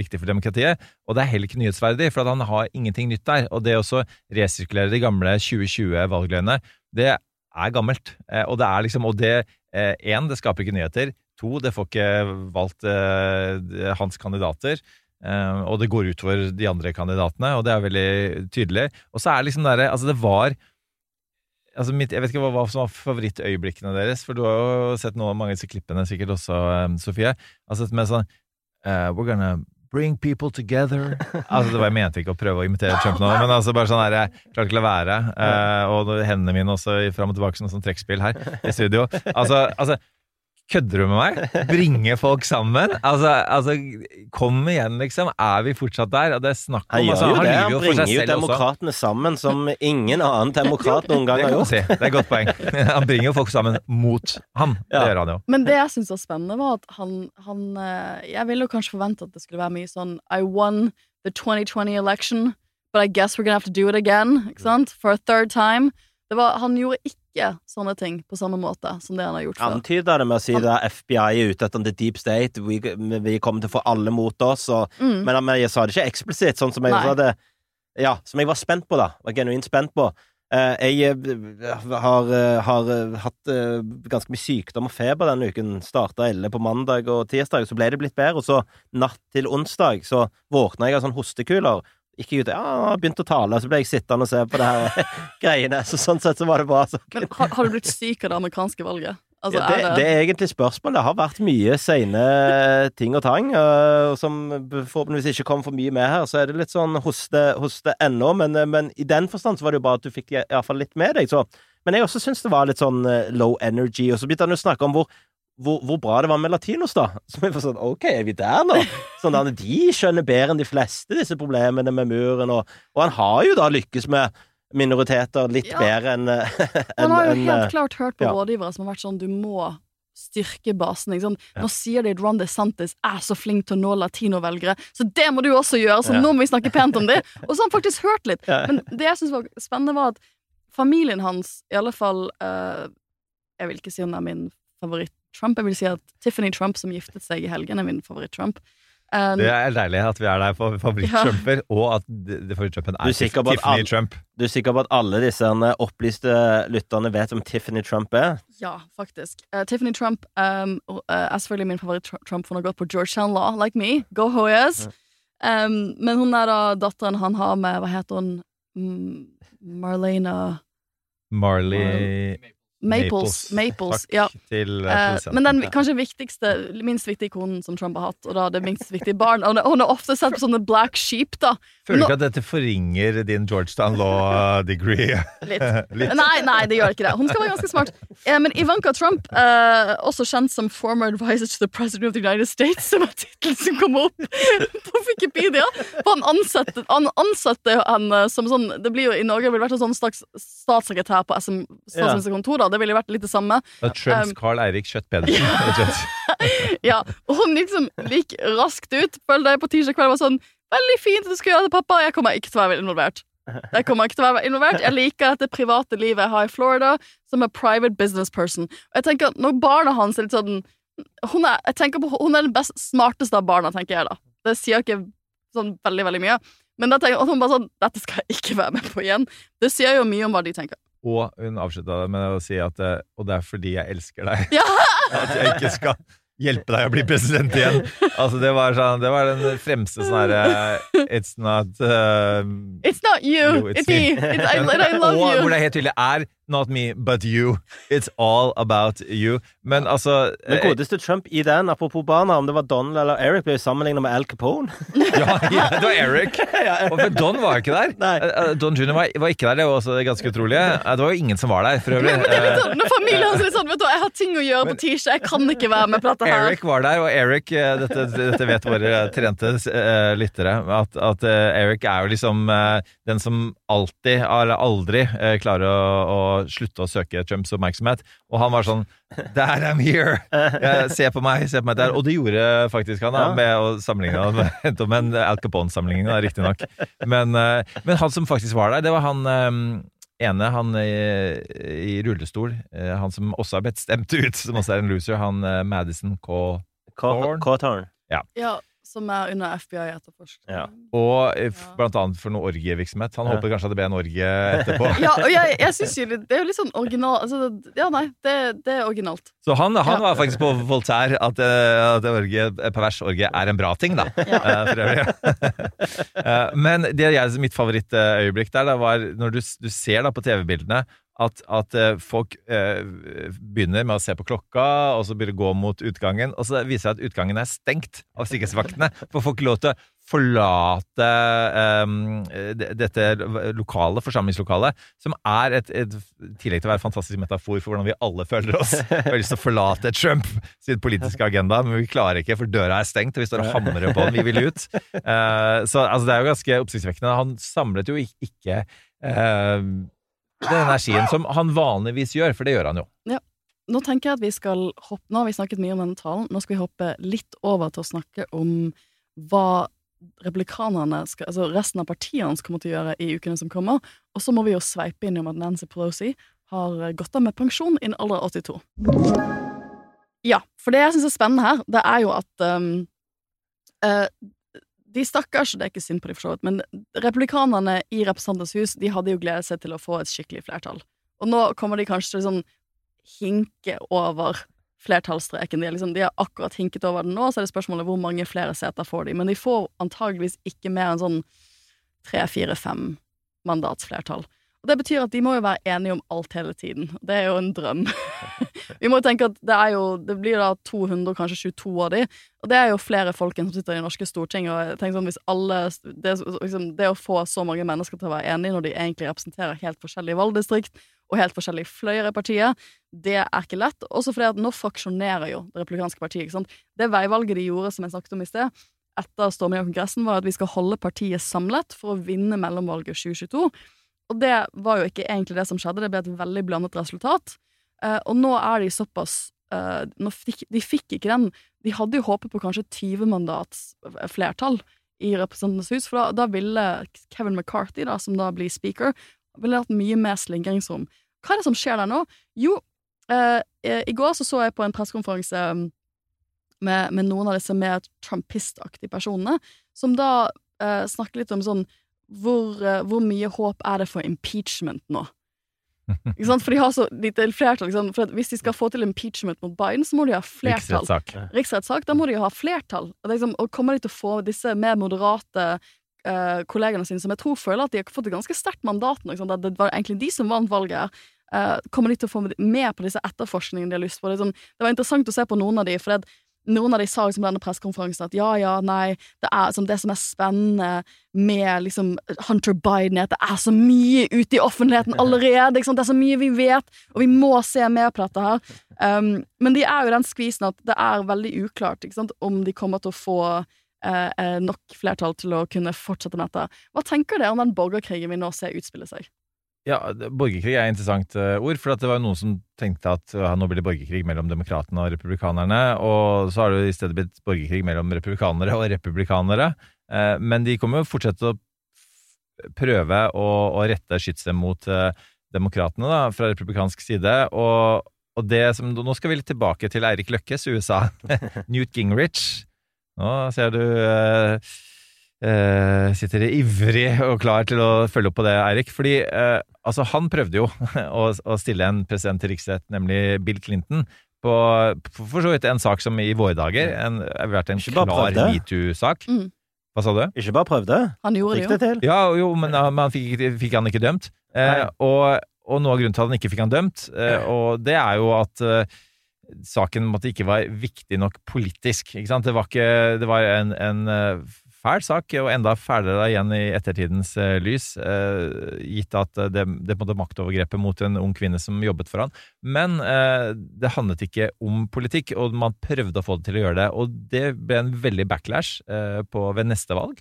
Speaker 6: viktig for demokratiet. Og det er heller ikke nyhetsverdig, for han har ingenting nytt der. Og det å resirkulere de gamle 2020-valgløgnene, det er gammelt. Eh, og det er liksom Og det én, det skaper ikke nyheter. To, det får ikke valgt eh, hans kandidater. Eh, og det går utover de andre kandidatene, og det er veldig tydelig. Og så er det liksom derre Altså, det var Altså mitt, jeg vet ikke hva, hva, som var favorittøyeblikkene deres, for du har jo sett noen av mange av disse klippene sikkert også, um, Sofie. Altså med sånn uh, We're gonna bring people together. altså det var, Jeg mente ikke å prøve å imitere Trump nå, men altså bare sånn her, jeg klarte ikke å la være. Uh, og hendene mine også fram og tilbake som sånn trekkspill her i studio. Altså, altså Kødder du med meg? Bringe folk sammen? Altså, altså, kom igjen, liksom. Er vi fortsatt der? Og det er snakk om
Speaker 7: Han
Speaker 6: altså.
Speaker 7: Han, han bringer jo demokratene også. sammen som ingen annen demokrat noen gang har gjort.
Speaker 6: Si. Det er et godt poeng. Han bringer jo folk sammen mot ham. Ja. Det gjør han jo.
Speaker 5: Men det jeg syns var spennende, var at han, han eh, Jeg ville jo kanskje forvente at det skulle være mye sånn I won the 2020 election, but I guess we're gonna have to do it again. Ikke sant? For a third time. Var, han gjorde ikke sånne ting på samme måte som det han har gjort før.
Speaker 7: Antyder det med å si at FBI er ute etter the deep state, vi, vi, kommer til å få alle mot oss, og, mm. men, men, jeg sa det ikke eksplisitt, sånn som jeg sa det Ja, som jeg var spent på, da. Var genuint spent på. Uh, jeg uh, har, uh, har hatt ganske mye sykdom og feber denne uken. Starta ille på mandag og tirsdag, så ble det blitt bedre. Og så natt til onsdag så våkna jeg av sånn hostekuler gikk jeg ut ja, begynte å tale, så ble jeg sittende og se på det her greiene. Så sånn sett så var det bra. Så.
Speaker 5: Men har, har, du blitt syk av det amerikanske valget?
Speaker 7: Altså, ja, det, er det... det, er egentlig spørsmål. Det har vært mye seine ting og tang, uh, som forhåpentligvis ikke kom for mye med her. Så er det litt sånn hoste, hoste ennå, men, men, i den forstand så var det jo bare at du fikk iallfall litt med deg. Så. Men jeg også syns det var litt sånn low energy, og så begynte han å snakke om hvor hvor, hvor, bra det var med latinos, da. Så vi var sånn OK, er vi der nå? Sånn De skjønner bedre enn de fleste disse problemene med muren, og, og han har jo da lykkes med minoriteter litt ja. bedre enn en,
Speaker 5: Han har jo en, helt klart hørt på ja. rådgivere som har vært sånn Du må styrke basen. Ikke sant? Ja. Nå sier de at Ron DeSantis er så flink til å nå latinovelgere, så det må du også gjøre! Så nå må vi snakke pent om det! Og så har han faktisk hørt litt. Men det jeg syns var spennende, var at familien hans, i alle fall uh, Jeg vil ikke si hun er min favoritt Trump. Jeg vil si at Tiffany Trump, som giftet seg i helgen, er min favoritt-Trump.
Speaker 6: Um, det er deilig at vi er der for favoritt-trumper, ja. og at favoritt-trumpen er Tiffany
Speaker 7: alle,
Speaker 6: Trump.
Speaker 7: Du er sikker på at alle disse opplyste lytterne vet om Tiffany Trump er?
Speaker 5: Ja, faktisk. Uh, Tiffany Trump um, uh, er selvfølgelig min favoritt-Trump, for hun har gått på Georgetown Law, like me. Go Hoyas. Ja. Um, men hun er da datteren han har med Hva heter hun? Marlena
Speaker 6: Marley
Speaker 5: Maples. Maples
Speaker 6: Takk
Speaker 5: ja.
Speaker 6: til
Speaker 5: uh, Men den kanskje viktigste, minst viktige konen som Trump har hatt, og da det minst viktige barn Og hun har ofte sett på sånne black sheep, da.
Speaker 6: Føler du ikke at dette forringer din Georgetown law degree?
Speaker 5: Litt. Litt. Nei, nei, det gjør ikke det. Hun skal være ganske smart. Eh, men Ivanka Trump, uh, også kjent som former advisor to the president of the United States, som er tittelen som kom opp på Wikipedia. For han ansatte, han ansatte henne som sånn Det blir jo i Norge ville vært en sånn slags statssekretær på SM, statsministerkontoret. da det ville vært litt det samme.
Speaker 6: Trumps um, Carl Eirik Kjøttpedersen.
Speaker 5: Ja, og hun liksom gikk raskt ut. Følte jeg på tirsdag kveld var sånn Veldig fint at du skal gjøre det, pappa. Jeg kommer ikke til å være involvert. Jeg kommer ikke til å være involvert. Jeg liker dette private livet jeg har i Florida, som er private business person. Og jeg tenker at når barna hans er litt sånn Hun er, jeg tenker på, hun er den best smarteste av barna, tenker jeg da. Det sier ikke sånn veldig, veldig mye. Men da tenker jeg at hun bare sånn Dette skal jeg ikke være med på igjen. Det sier jo mye om hva de tenker.
Speaker 6: Og hun avslutta det med å si at eh, Og det er fordi jeg elsker deg.
Speaker 5: Ja!
Speaker 6: At jeg ikke skal hjelpe deg å bli president igjen. Altså, det var, sånn, det var den fremste sånn herre It's not uh,
Speaker 5: It's not you,
Speaker 6: No,
Speaker 5: it's me. It's, I, I love
Speaker 6: Og hvor det helt tydelig er Not me, but you. It's all about you. Men altså
Speaker 7: Men
Speaker 6: eh,
Speaker 7: godeste Trump i den, apropos barna, om det var Donald eller Eric, ble jo sammenlignet med Al Capone.
Speaker 6: ja, ja, det var Eric. Og for Don var jo ikke der.
Speaker 7: Nei.
Speaker 6: Eh, eh, Don Junior var, var ikke der, det var også ganske utrolig. Eh, Det var jo ingen som var der, for øvrig.
Speaker 5: Men det er sånn, når familien hans er sånn Vet du, jeg har ting å gjøre på tirsdag, jeg kan ikke være med på dette her.
Speaker 6: Eric var der, og Eric Dette, dette vet våre trente uh, lyttere. At, at uh, Eric er jo liksom uh, den som alltid, eller aldri, klarer å, å slutte å søke Trumps oppmerksomhet. Og han var sånn Dad, I'm here! Jeg, se på meg, se på meg der. Og det gjorde faktisk han, da, med å sammenligne med med Al Capone-sammenligning, riktignok. Men, eh, men han som faktisk var der, det var han eh, ene, han i, i rullestol. eh, Han som også har blitt stemt ut, som også er en loser. Han eh, Madison K.
Speaker 7: Cawthorn.
Speaker 5: Ja, som er under FBI-etterforskning.
Speaker 7: Ja.
Speaker 6: Og eh,
Speaker 5: Ja.
Speaker 6: blant annet for noe orgievirksomhet. Han
Speaker 7: Ja.
Speaker 6: håper kanskje at det ble en orgie etterpå.
Speaker 5: Ja, og jeg, jeg synes jo Det er jo litt sånn original altså, Ja, nei, det, det er originalt.
Speaker 6: Så han, han
Speaker 5: Ja.
Speaker 6: var faktisk på Voltaire at, eh, at orgie, pervers orgie er en bra ting, da.
Speaker 5: Ja.
Speaker 6: Eh, for øvrig. Eh, Men det jeg, mitt favorittøyeblikk der da, var når du, du ser da på TV-bildene at, at eh, folk eh, begynner med å se på klokka, og så begynner å gå mot utgangen, og så viser det seg at utgangen er stengt av sikkerhetsvaktene. For folk lov til å forlate eh, dette lokale, forsamlingslokalet, som er et, et tillegg til å være en fantastisk metafor for hvordan vi alle føler oss. Vi har lyst til å forlate Trump sin politiske agenda, men vi klarer ikke, for døra er stengt, og vi står og hamrer på den. Vi vil ut. Eh, så altså, det er jo ganske oppsiktsvekkende. Han samlet jo ikke eh, den energien som han vanligvis gjør, for det gjør han jo.
Speaker 5: Nå tenker jeg at vi skal hoppe Nå har vi snakket mye om denne talen. Nå skal vi hoppe litt over til å snakke om hva republikanerne skal, altså resten av partiene kommer til å gjøre i ukene som kommer. Og så må vi jo sveipe inn om at Nancy Pelosi har gått av med pensjon innen alder av 82. Ja, for det jeg syns er spennende her, det er jo at um, eh, De stakkars, det er ikke synd på de for så vidt, men republikanerne i Representantenes hus de hadde jo gledet seg til å få et skikkelig flertall. Og nå kommer de kanskje til å sånn hinke over flertallsstreken. De, liksom, de har akkurat hinket over den nå, så er det spørsmålet hvor mange flere seter får de. Men de får antageligvis ikke mer enn sånn tre, fire, fem mandatsflertall. Og Det betyr at de må jo være enige om alt hele tiden. Det er jo en drøm. Vi må jo tenke at det er jo Det blir da 200, kanskje 22 av de, og det er jo flere folk enn som sitter i det norske storting. Og jeg sånn hvis alle det, liksom, det å få så mange mennesker til å være enige når de egentlig representerer helt forskjellige valgdistrikt og helt forskjellige fløyer i partiet, det er ikke lett. Også fordi at nå fraksjonerer jo det republikanske partiet. ikke sant? Det veivalget de gjorde, som jeg snakket om i sted, etter stormingen av Kongressen, var at vi skal holde partiet samlet for å vinne mellomvalget 2022. Og det var jo ikke egentlig det som skjedde, det ble et veldig blandet resultat. Eh, og nå er de såpass eh, fikk, De fikk ikke den De hadde jo håpet på kanskje 20 mandats flertall i Representantenes hus, for da, da ville Kevin McCarthy, da, som da blir speaker, ville hatt mye mer slingringsrom. Hva er det som skjer der nå? Jo, eh, eh, i går så, så jeg på en pressekonferanse um, med, med noen av disse mer trumpistaktige personene, som da snakket snakker litt om sånn hvor, eh, hvor mye håp er det for impeachment nå? Ikke sant? For de har så lite flertall. Ikke sant? For at hvis de skal få til impeachment mot Biden, så må de ha flertall.
Speaker 6: Riksrettssak.
Speaker 5: Riksrettssak, da må de jo ha flertall. Og, liksom, og kommer de til å få disse mer moderate uh, kollegene sine, som jeg tror føler at de har fått et ganske sterkt mandat nå, at det var egentlig de som vant valget her, uh, kommer de til å få med på disse etterforskningene de har lyst på? Det, sånn, det var interessant å se på noen av de, for det, noen av de sa liksom denne pressekonferansen at ja, ja, nei, det er sånn, det som er spennende med liksom Hunter Biden, er at det er så mye ute i offentligheten allerede. Det er så mye vi vet, og vi må se mer på dette her. Um, men de er jo den skvisen at det er veldig uklart om de kommer til å få eh, eh, nok flertall til å kunne fortsette med dette. Hva tenker dere om den borgerkrigen vi nå ser utspille seg?
Speaker 6: Ja, borgerkrig er et interessant eh, ord, for det var jo noen som tenkte at ja, nå blir det borgerkrig mellom demokratene og republikanerne, og så har det jo i stedet blitt borgerkrig mellom republikanere og republikanere. Eh, men de kommer jo fortsatt å prøve å, å rette skytset mot eh, demokratene da, fra republikansk side, og, og det som, nå skal vi litt tilbake til Eirik Løkkes USA. Newt Gingrich. Nå ser du eh, eh, sitter ivrig og klar til å følge opp på det, Eirik. Fordi uh, altså, han prøvde jo å, å stille en president til riksrett, nemlig Bill Clinton, på for så vidt en sak som i våre dager en, har vært en klar metoo-sak.
Speaker 5: Mm.
Speaker 6: Hva sa du?
Speaker 7: Ikke bare prøvde,
Speaker 5: Han gjorde
Speaker 7: fikk
Speaker 5: det
Speaker 7: det
Speaker 5: jo.
Speaker 7: til.
Speaker 6: Ja, jo, men, men han fikk, fikk han ikke dømt.
Speaker 7: Uh,
Speaker 6: og, og noe av grunnen til at han ikke fikk han dømt, og det er jo at saken måtte ikke være viktig nok politisk. Ikke sant? Det var, ikke, det var en, en fæl sak, og enda fælere igjen i ettertidens eh, lys, eh, gitt at eh, det, det måtte maktovergrepet mot en ung kvinne som jobbet for han. Men det handlet ikke om politikk, og man prøvde å få det til å gjøre det. Og det ble en veldig backlash på, ved neste valg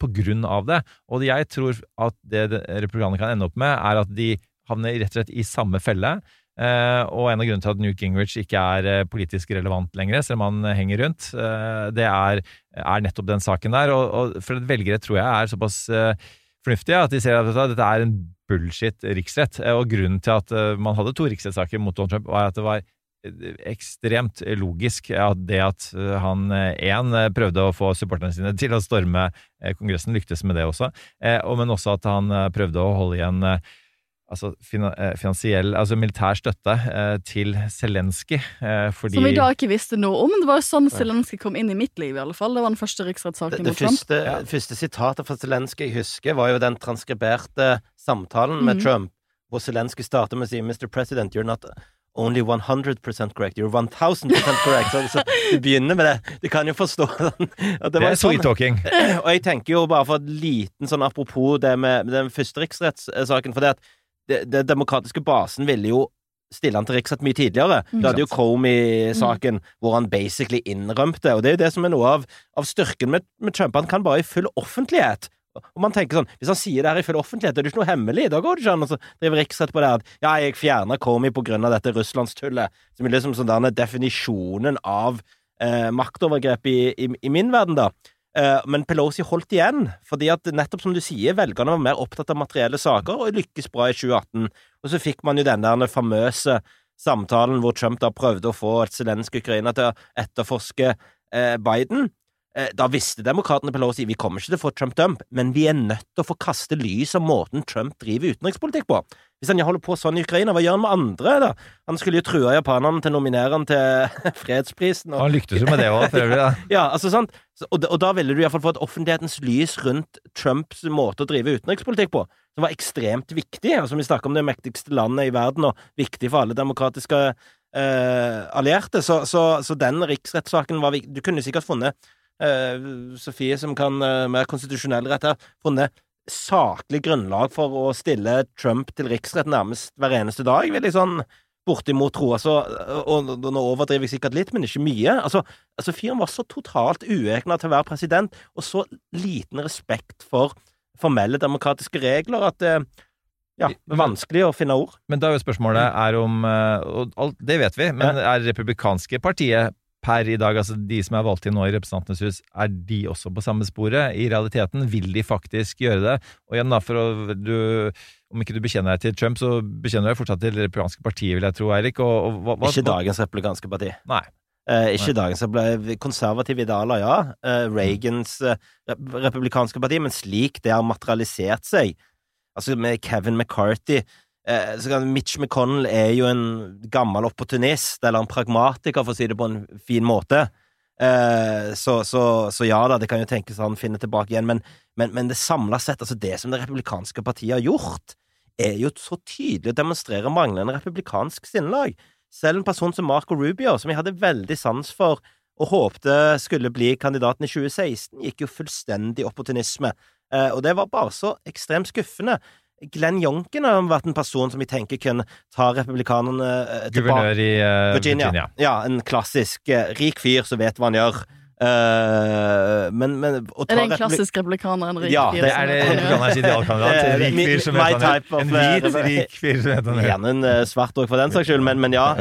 Speaker 6: på grunn av det. Og jeg tror at det republikanerne kan ende opp med, er at de havner rett og slett i samme felle. Eh, og en av grunnene til at Newt Gingrich ikke er eh, politisk relevant lenger, selv om han henger rundt, eh, det er, er nettopp den saken der. Og, og for velgere tror jeg er såpass eh, fornuftige at de ser at dette er en bullshit riksrett. Eh, og grunnen til at eh, man hadde to riksrettssaker mot Donald Trump, var at det var eh, ekstremt logisk at det at eh, han én prøvde å få supporterne sine til å storme eh, Kongressen, lyktes med det også, eh, men også at han eh, prøvde å holde igjen eh, altså eh, finansiell, altså militær støtte eh, til Zelenskyj, eh, fordi
Speaker 5: Som vi da ikke visste noe om. Det var jo sånn Zelenskyj kom inn i mitt liv, i alle fall. Det var den første
Speaker 7: Det,
Speaker 5: riksrettssaken mot Trump.
Speaker 7: første, første sitatet fra Zelenskyj jeg husker, var jo den transkriberte samtalen med
Speaker 5: Mhm.
Speaker 7: Trump, hvor Zelenskyj starter med å si Mr. President, you're not only 100% correct, you're 1000% correct. Så, så du begynner med det. Du kan jo forstå den. at det
Speaker 6: det
Speaker 7: var
Speaker 6: er sweet talking.
Speaker 7: Og jeg tenker jo bare for et liten sånn apropos det med, med den første riksrettssaken, for det at det, det demokratiske basen ville jo stille han til riksrett mye tidligere. Du hadde jo Comey-saken, hvor han basically innrømte, og det er jo det som er noe av, av styrken med, med Trump. Han kan bare i full offentlighet. Og man tenker sånn, Hvis han sier det her i full offentlighet, er det ikke noe hemmelig. Da går det ikke an å drive riksrett på det her. ja, jeg fjerna Comey på grunn av dette russlandstullet. Som er liksom sånn der definisjonen av eh, maktovergrep i, i, i min verden, da. Eh, men Pelosi holdt igjen, fordi at nettopp som du sier, velgerne var mer opptatt av materielle saker, og lykkes bra i 2018. Og så fikk man jo den der famøse samtalen hvor Trump da prøvde å få et zelensk Ukraina til å etterforske eh, Biden. Eh, da visste demokratene Pelosi vi kommer ikke til å få Trump dømt, men vi er nødt til å få kaste lys om måten Trump driver utenrikspolitikk på. Hvis han holder på sånn i Ukraina, hva gjør han med andre, da? Han skulle jo true japanerne til å nominere han til fredsprisen. og
Speaker 6: Han lyktes jo med det òg, føler jeg.
Speaker 7: ja, altså sant og, og da ville du iallfall få et offentlighetens lys rundt Trumps måte å drive utenrikspolitikk på, som var ekstremt viktig. Altså Vi snakker om det mektigste landet i verden, og viktig for alle demokratiske eh, allierte. Så, så, så den riksrettssaken var viktig. Du kunne sikkert funnet eh, Sofie, som kan eh, mer konstitusjonell rett her, funnet saklig grunnlag for å stille Trump til riksrett nærmest hver eneste dag, vil jeg sånn bortimot tro. Altså, og, og nå overdriver jeg sikkert litt, men ikke mye. Altså, altså Fyren var så totalt uegna til å være president, og så liten respekt for formelle demokratiske regler at det ja, vanskelig å finne ord.
Speaker 6: Men da er jo spørsmålet er om eh, Og alt, det vet vi, men er republikanske partiet per i dag, altså de som er valgt inn nå i Representantenes hus, er de også på samme sporet? I realiteten, vil de faktisk gjøre det? Og igjen da, for å du Om ikke du bekjenner deg til Trump, så bekjenner du deg fortsatt til det republikanske partiet, vil jeg tro, Eirik.
Speaker 7: Ikke dagens republikanske parti.
Speaker 6: Nei.
Speaker 7: Eh, ikke dagens ble konservative idealer, ja. Eh, Reagans eh, republikanske parti, men slik det har materialisert seg, altså med Kevin McCarthy Mitch McConnell er jo en gammel opportunist, eller en pragmatiker, for å si det på en fin måte. Eh, så, så, så ja da, det kan jo tenkes han finner tilbake igjen, men, men, men det samla sett, altså det som det republikanske partiet har gjort, er jo så tydelig å demonstrere manglende republikansk sinnelag. Selv en person som Marco Rubio, som jeg hadde veldig sans for og håpte skulle bli kandidaten i 2016, gikk jo fullstendig opportunisme. Eh, og det var bare så ekstremt skuffende. Glenn Jonken har vært en person som vi tenker kunne ta republikanerne eh, tilbake.
Speaker 6: Guvernør i uh,
Speaker 7: Virginia.
Speaker 6: Virginia.
Speaker 7: Ja, en klassisk eh, rik fyr som vet hva han gjør. Uh, men, men å ta
Speaker 5: Er det en klassisk republikaner? En rik
Speaker 7: Ja,
Speaker 5: fyr
Speaker 7: det
Speaker 6: Er det republikanerens idealkandidat? En rik fyr som vet Daniel. En hvit, rik fyr som heter Daniel.
Speaker 7: Gjerne en svart òg, for den saks skyld, men, men ja.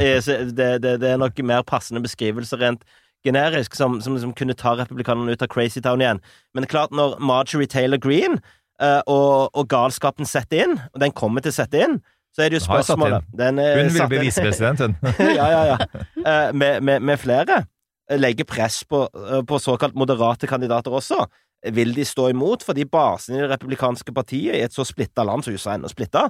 Speaker 7: Det, det, det er nok mer passende beskrivelse rent generisk, som, som, som kunne ta republikanerne ut av Crazy Town igjen. Men klart, når Marjorie Taylor Green og, og galskapen setter inn, og den kommer til å sette inn, så er det jo spørsmålet Den er
Speaker 6: Hun
Speaker 7: vil
Speaker 6: bli visepresident, hun.
Speaker 7: ja, ja, ja. Eh, med, med, med flere. Legger Legge press på, eh, på såkalt moderate kandidater også. Vil de stå imot? Fordi basen i det republikanske partiet i et så splitta land som USA ennå splitta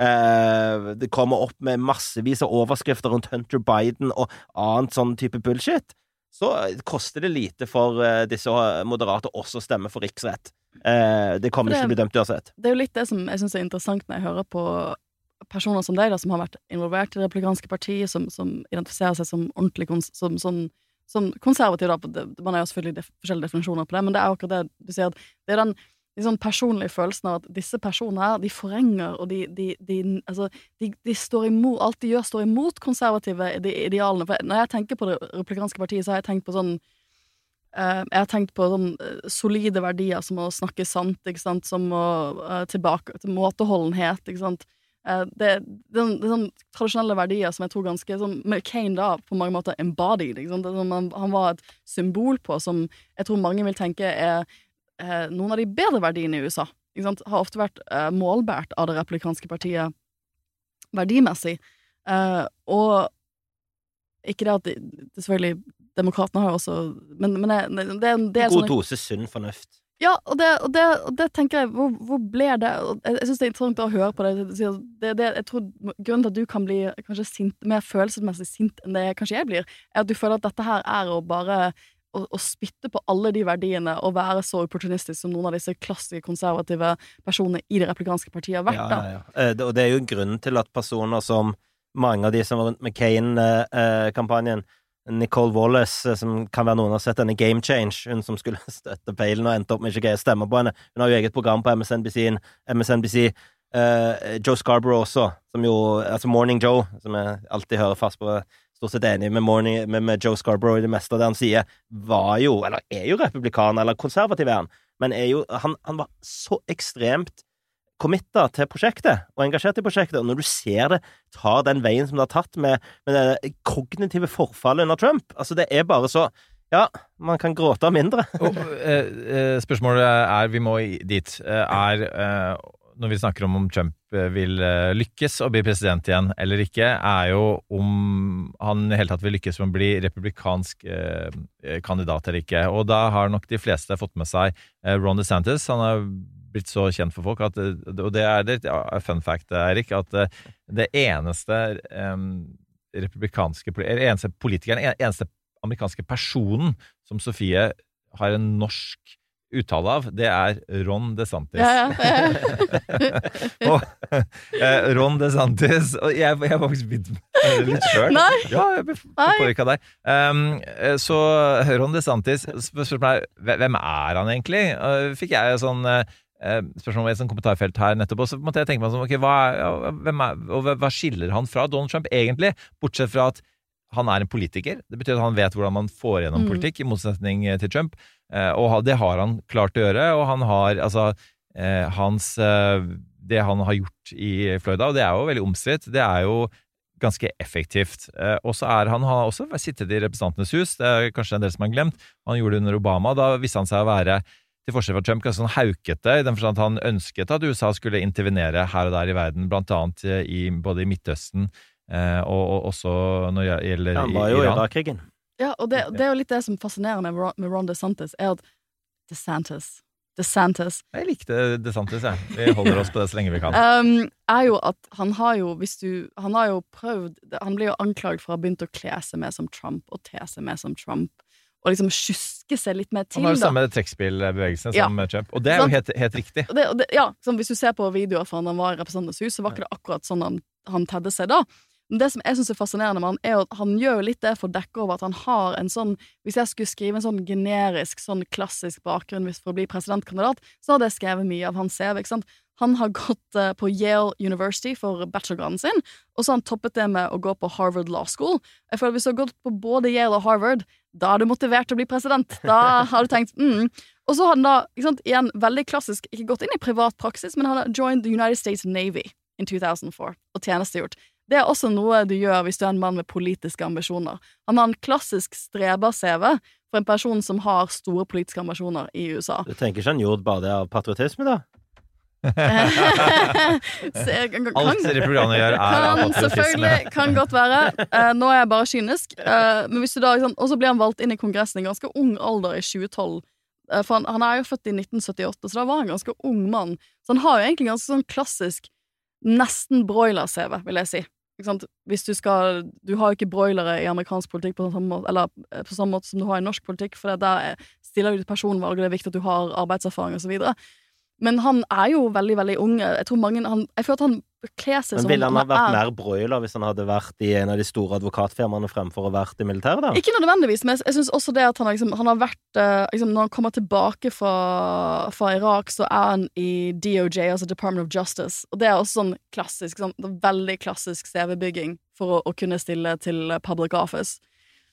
Speaker 7: eh, Det kommer opp med massevis av overskrifter rundt Hunter Biden og annet sånn type bullshit. Så eh, koster det lite for eh, disse moderate også å stemme for riksrett. Eh, det kommer
Speaker 5: jo
Speaker 7: ikke bli dømt uansett.
Speaker 5: Det er jo litt det som jeg syns er interessant når jeg hører på personer som deg, da, som har vært involvert i det republikanske partiet, som, som identifiserer seg som ordentlig som, sånn som konservativ, da. det- Man har jo selvfølgelig def forskjellige definisjoner på det, men det er akkurat det du sier, det er den liksom personlige følelsen av at disse personene her, de forenger, og de, de, de, altså, de, de står imot Alt de gjør, står imot konservative ide idealene. For når jeg tenker på det republikanske partiet, så har jeg tenkt på sånn jeg har tenkt på sånn eh, solide verdier som å snakke sant, ikke sant, som å eh, tilbake til måteholdenhet, ikke sant. Eh, det, sånn- det er sånn tradisjonelle verdier som jeg tror ganske McCain da på mange måter embodied. Ikke sant? Sånn, han, han var et symbol på som jeg tror mange vil tenke er er noen av de bedre verdiene i USA. Ikke sant? Har ofte vært uh, målbært av det replikanske partiet verdimessig. Uh, og ikke det at de, det selvfølgelig Demokratene har jo også Men, men det, det, det er en
Speaker 7: God dose sunn fornuft.
Speaker 5: ja, og det, og det, og det tenker jeg Hvor, hvor ble det og Jeg, jeg syns det er interessant å høre på det. det, det jeg tror Grunnen til at du kan bli kanskje sint, mer følelsesmessig sint enn det kanskje jeg blir, er at du føler at dette her er å bare å, å spytte på alle de verdiene og være så opportunistisk som noen av disse klassiske konservative personene i det replikanske partiet har vært.
Speaker 7: Ja, ja, ja. Eh, Og det er jo grunnen til at personer som mange av de som var rundt McCain-kampanjen, Nicole Wallace, eh, som kan være noen har sett denne Game Change, hun som skulle støtte Palin og endte opp med ikke å greie å stemme på henne. Hun har jo eget program på MSNBC. MSNBC. Uh, Joe Scarborough også, som jo Altså Morning Joe, som jeg alltid hører fast på. Stort sett enig med, Morning, med, med Joe Scarborough i det meste av det han sier, var jo, eller er jo republikaner, eller konservativ er han, men er jo Han, han var så ekstremt committa til prosjektet og engasjert i prosjektet, og når du ser det tar den veien som det har tatt med, med det kognitive forfallet under Trump Altså, det er bare så Ja, man kan gråte mindre.
Speaker 6: Og, eh, eh, spørsmålet er, vi må dit, eh, er eh, når vi snakker om om Trump eh, vil lykkes å bli president igjen eller ikke, er jo om han i hele tatt vil lykkes med å bli republikansk eh, kandidat eller ikke. Og da har nok de fleste fått med seg Ron DeSantis. Han har blitt så kjent for folk at eh, Og det er litt ja, fun fact, Eirik, at eh, det eneste um, republikanske eneste politikeren, eneste amerikanske personen som Sofie har en norsk uttale av, det er Ron DeSantis.
Speaker 5: Ja, ja,
Speaker 6: og eh, Ron DeSantis Og jeg, jeg har faktisk begynt med litt sjøl. Ja, jeg ble påvirka deg. Um, eh, så Ron DeSantis Spørsmålet er hvem er han egentlig? Uh, fikk jeg sånn uh, spørsmål i et kommentarfelt her nettopp, og så måtte jeg tenke meg sånn okay, hva, er- hva- skiller han fra Donald Trump egentlig? Bortsett fra at han er en politiker. Det betyr at han vet hvordan man får gjennom
Speaker 5: Mm.
Speaker 6: politikk, i motsetning eh, til Trump. Eh, og det har han klart å gjøre, og han har altså eh, hans eh, Det han har gjort i Florida, og det er jo veldig omstridt, det er jo ganske effektivt. Eh, og så er han har også sittet i Representantenes hus, det er kanskje en del som har glemt. Han gjorde det under Obama. Da viste han seg å være til forskjell fra Trump, ganske sånn haukete, i den forstand at han ønsket at USA skulle intervenere her og der i verden, blant annet eh, i, både i Midtøsten eh, og, og også når det gjelder
Speaker 7: Han var jo i
Speaker 6: Iran.
Speaker 7: Irak-krigen.
Speaker 5: Ja, og det, det er jo litt det som fascinerer meg med Ron DeSantis, er at DeSantis DeSantis
Speaker 6: Jeg likte DeSantis, jeg. Vi holder oss på det så lenge vi kan.
Speaker 5: um, er jo at han har jo, hvis du Han har jo prøvd Han blir jo anklaget for å ha begynt å kle seg med som Trump og te seg med som Trump, og liksom sjuske seg litt mer til,
Speaker 6: Han har det samme trekkspillbevegelsen
Speaker 5: Ja.
Speaker 6: som Trump, og det er jo helt, helt riktig.
Speaker 5: Det, det, ja, hvis du ser på videoer fra han var i Representantenes hus, så var ikke det akkurat sånn han, han tedde seg da. Men det som jeg syns er fascinerende med han, er at han gjør jo litt det for å dekke over at han har en sånn Hvis jeg skulle skrive en sånn generisk, sånn klassisk bakgrunn for å bli presidentkandidat, så hadde jeg skrevet mye av hans CV. ikke sant? Han har gått eh, på Yale University for bachelorgraden sin, og så har han toppet det med å gå på Harvard Law School. Jeg føler at Hvis du har gått på både Yale og Harvard, da er du motivert til å bli president. Da har du tenkt mm. Og så har han da, ikke sant, igjen veldig klassisk, ikke gått inn i privat praksis, men han har joined the United States Navy in 2004 og tjenestegjort. Det er også noe du gjør hvis du er en mann med politiske ambisjoner. Han har en klassisk streber-CV for en person som har store politiske ambisjoner i USA.
Speaker 7: Du tenker ikke han gjorde bare det av patriotisme, da?
Speaker 5: Så kan-
Speaker 6: Alt programmet gjør, er
Speaker 5: kan selvfølgelig, kan godt være. Uh, nå er jeg bare kynisk. Uh, men hvis du da, ikke Og så blir han valgt inn i Kongressen i ganske ung alder, i 2012. Uh, for han, han er jo født i 1978, så da var han ganske ung mann. Så han har jo egentlig ganske sånn klassisk nesten broiler-CV, vil jeg si. Hvis du skal Du har jo ikke broilere i amerikansk politikk på samme måte, eller eh, på samme måte som du har i norsk politikk, for der er- stiller du ditt personvalg, og det er viktig at du har arbeidserfaring videre. Men han er jo veldig, veldig ung. Jeg tror mange han, Jeg føler at han kler seg
Speaker 7: Men
Speaker 5: som
Speaker 7: ville han ha vært
Speaker 5: er-
Speaker 7: mer broiler hvis han hadde vært i en av de store advokatfirmaene fremfor å vært i militæret, da?
Speaker 5: Ikke nødvendigvis, men jeg, jeg syns også det at han liksom, han har vært eh, liksom, Når han kommer tilbake fra, fra Irak, så er han i DOJ, altså Department of Justice. Og det er også sånn klassisk, sånn, veldig klassisk CV-bygging for å, å kunne stille til public office.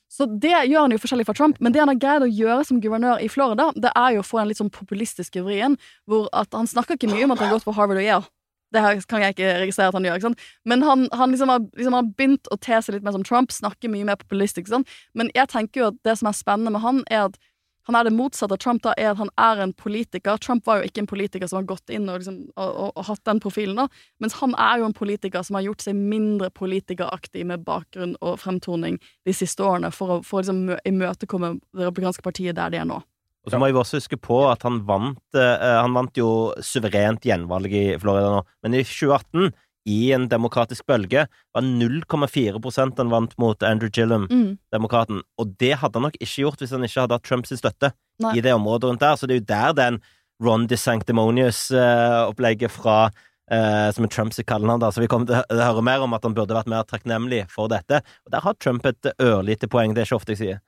Speaker 5: Så det gjør han jo forskjellig fra Trump, men det han har greid å gjøre som guvernør i Florida, det er jo å få den litt sånn populistiske vrien, hvor at han snakker ikke mye om at han har gått på Harvard og Yale. Det kan jeg ikke registrere at han gjør, ikke sant? men han, han liksom har, liksom har begynt å te seg litt mer som Trump, snakke mye mer populistisk. Sant? Men jeg tenker jo at det som er spennende med han, er at han er det motsatte av Trump, da, er at han er en politiker. Trump var jo ikke en politiker som har gått inn og, liksom, og, og, og hatt den profilen, da. Mens han er jo en politiker som har gjort seg mindre politikeraktig med bakgrunn og fremtoning de siste årene, for å, for å liksom, imøtekomme det republikanske partiet der de er nå.
Speaker 7: Og så må jeg også huske på at han vant uh, Han vant jo suverent gjenvalg i Florida nå, men i 2018, i en demokratisk bølge, var 0,4 han vant mot Andrew Gillum,
Speaker 5: Mm.
Speaker 7: demokraten. Og det hadde han nok ikke gjort hvis han ikke hadde hatt Trumps støtte
Speaker 5: Nei.
Speaker 7: i det området rundt der. Så det er jo der den Ron DeSanctimonious-opplegget fra eh, som er Trumps kallenavn. Så vi kommer til å høre mer om at han burde vært mer takknemlig for dette. Og der har Trump et ørlite poeng, det er ikke ofte jeg sier.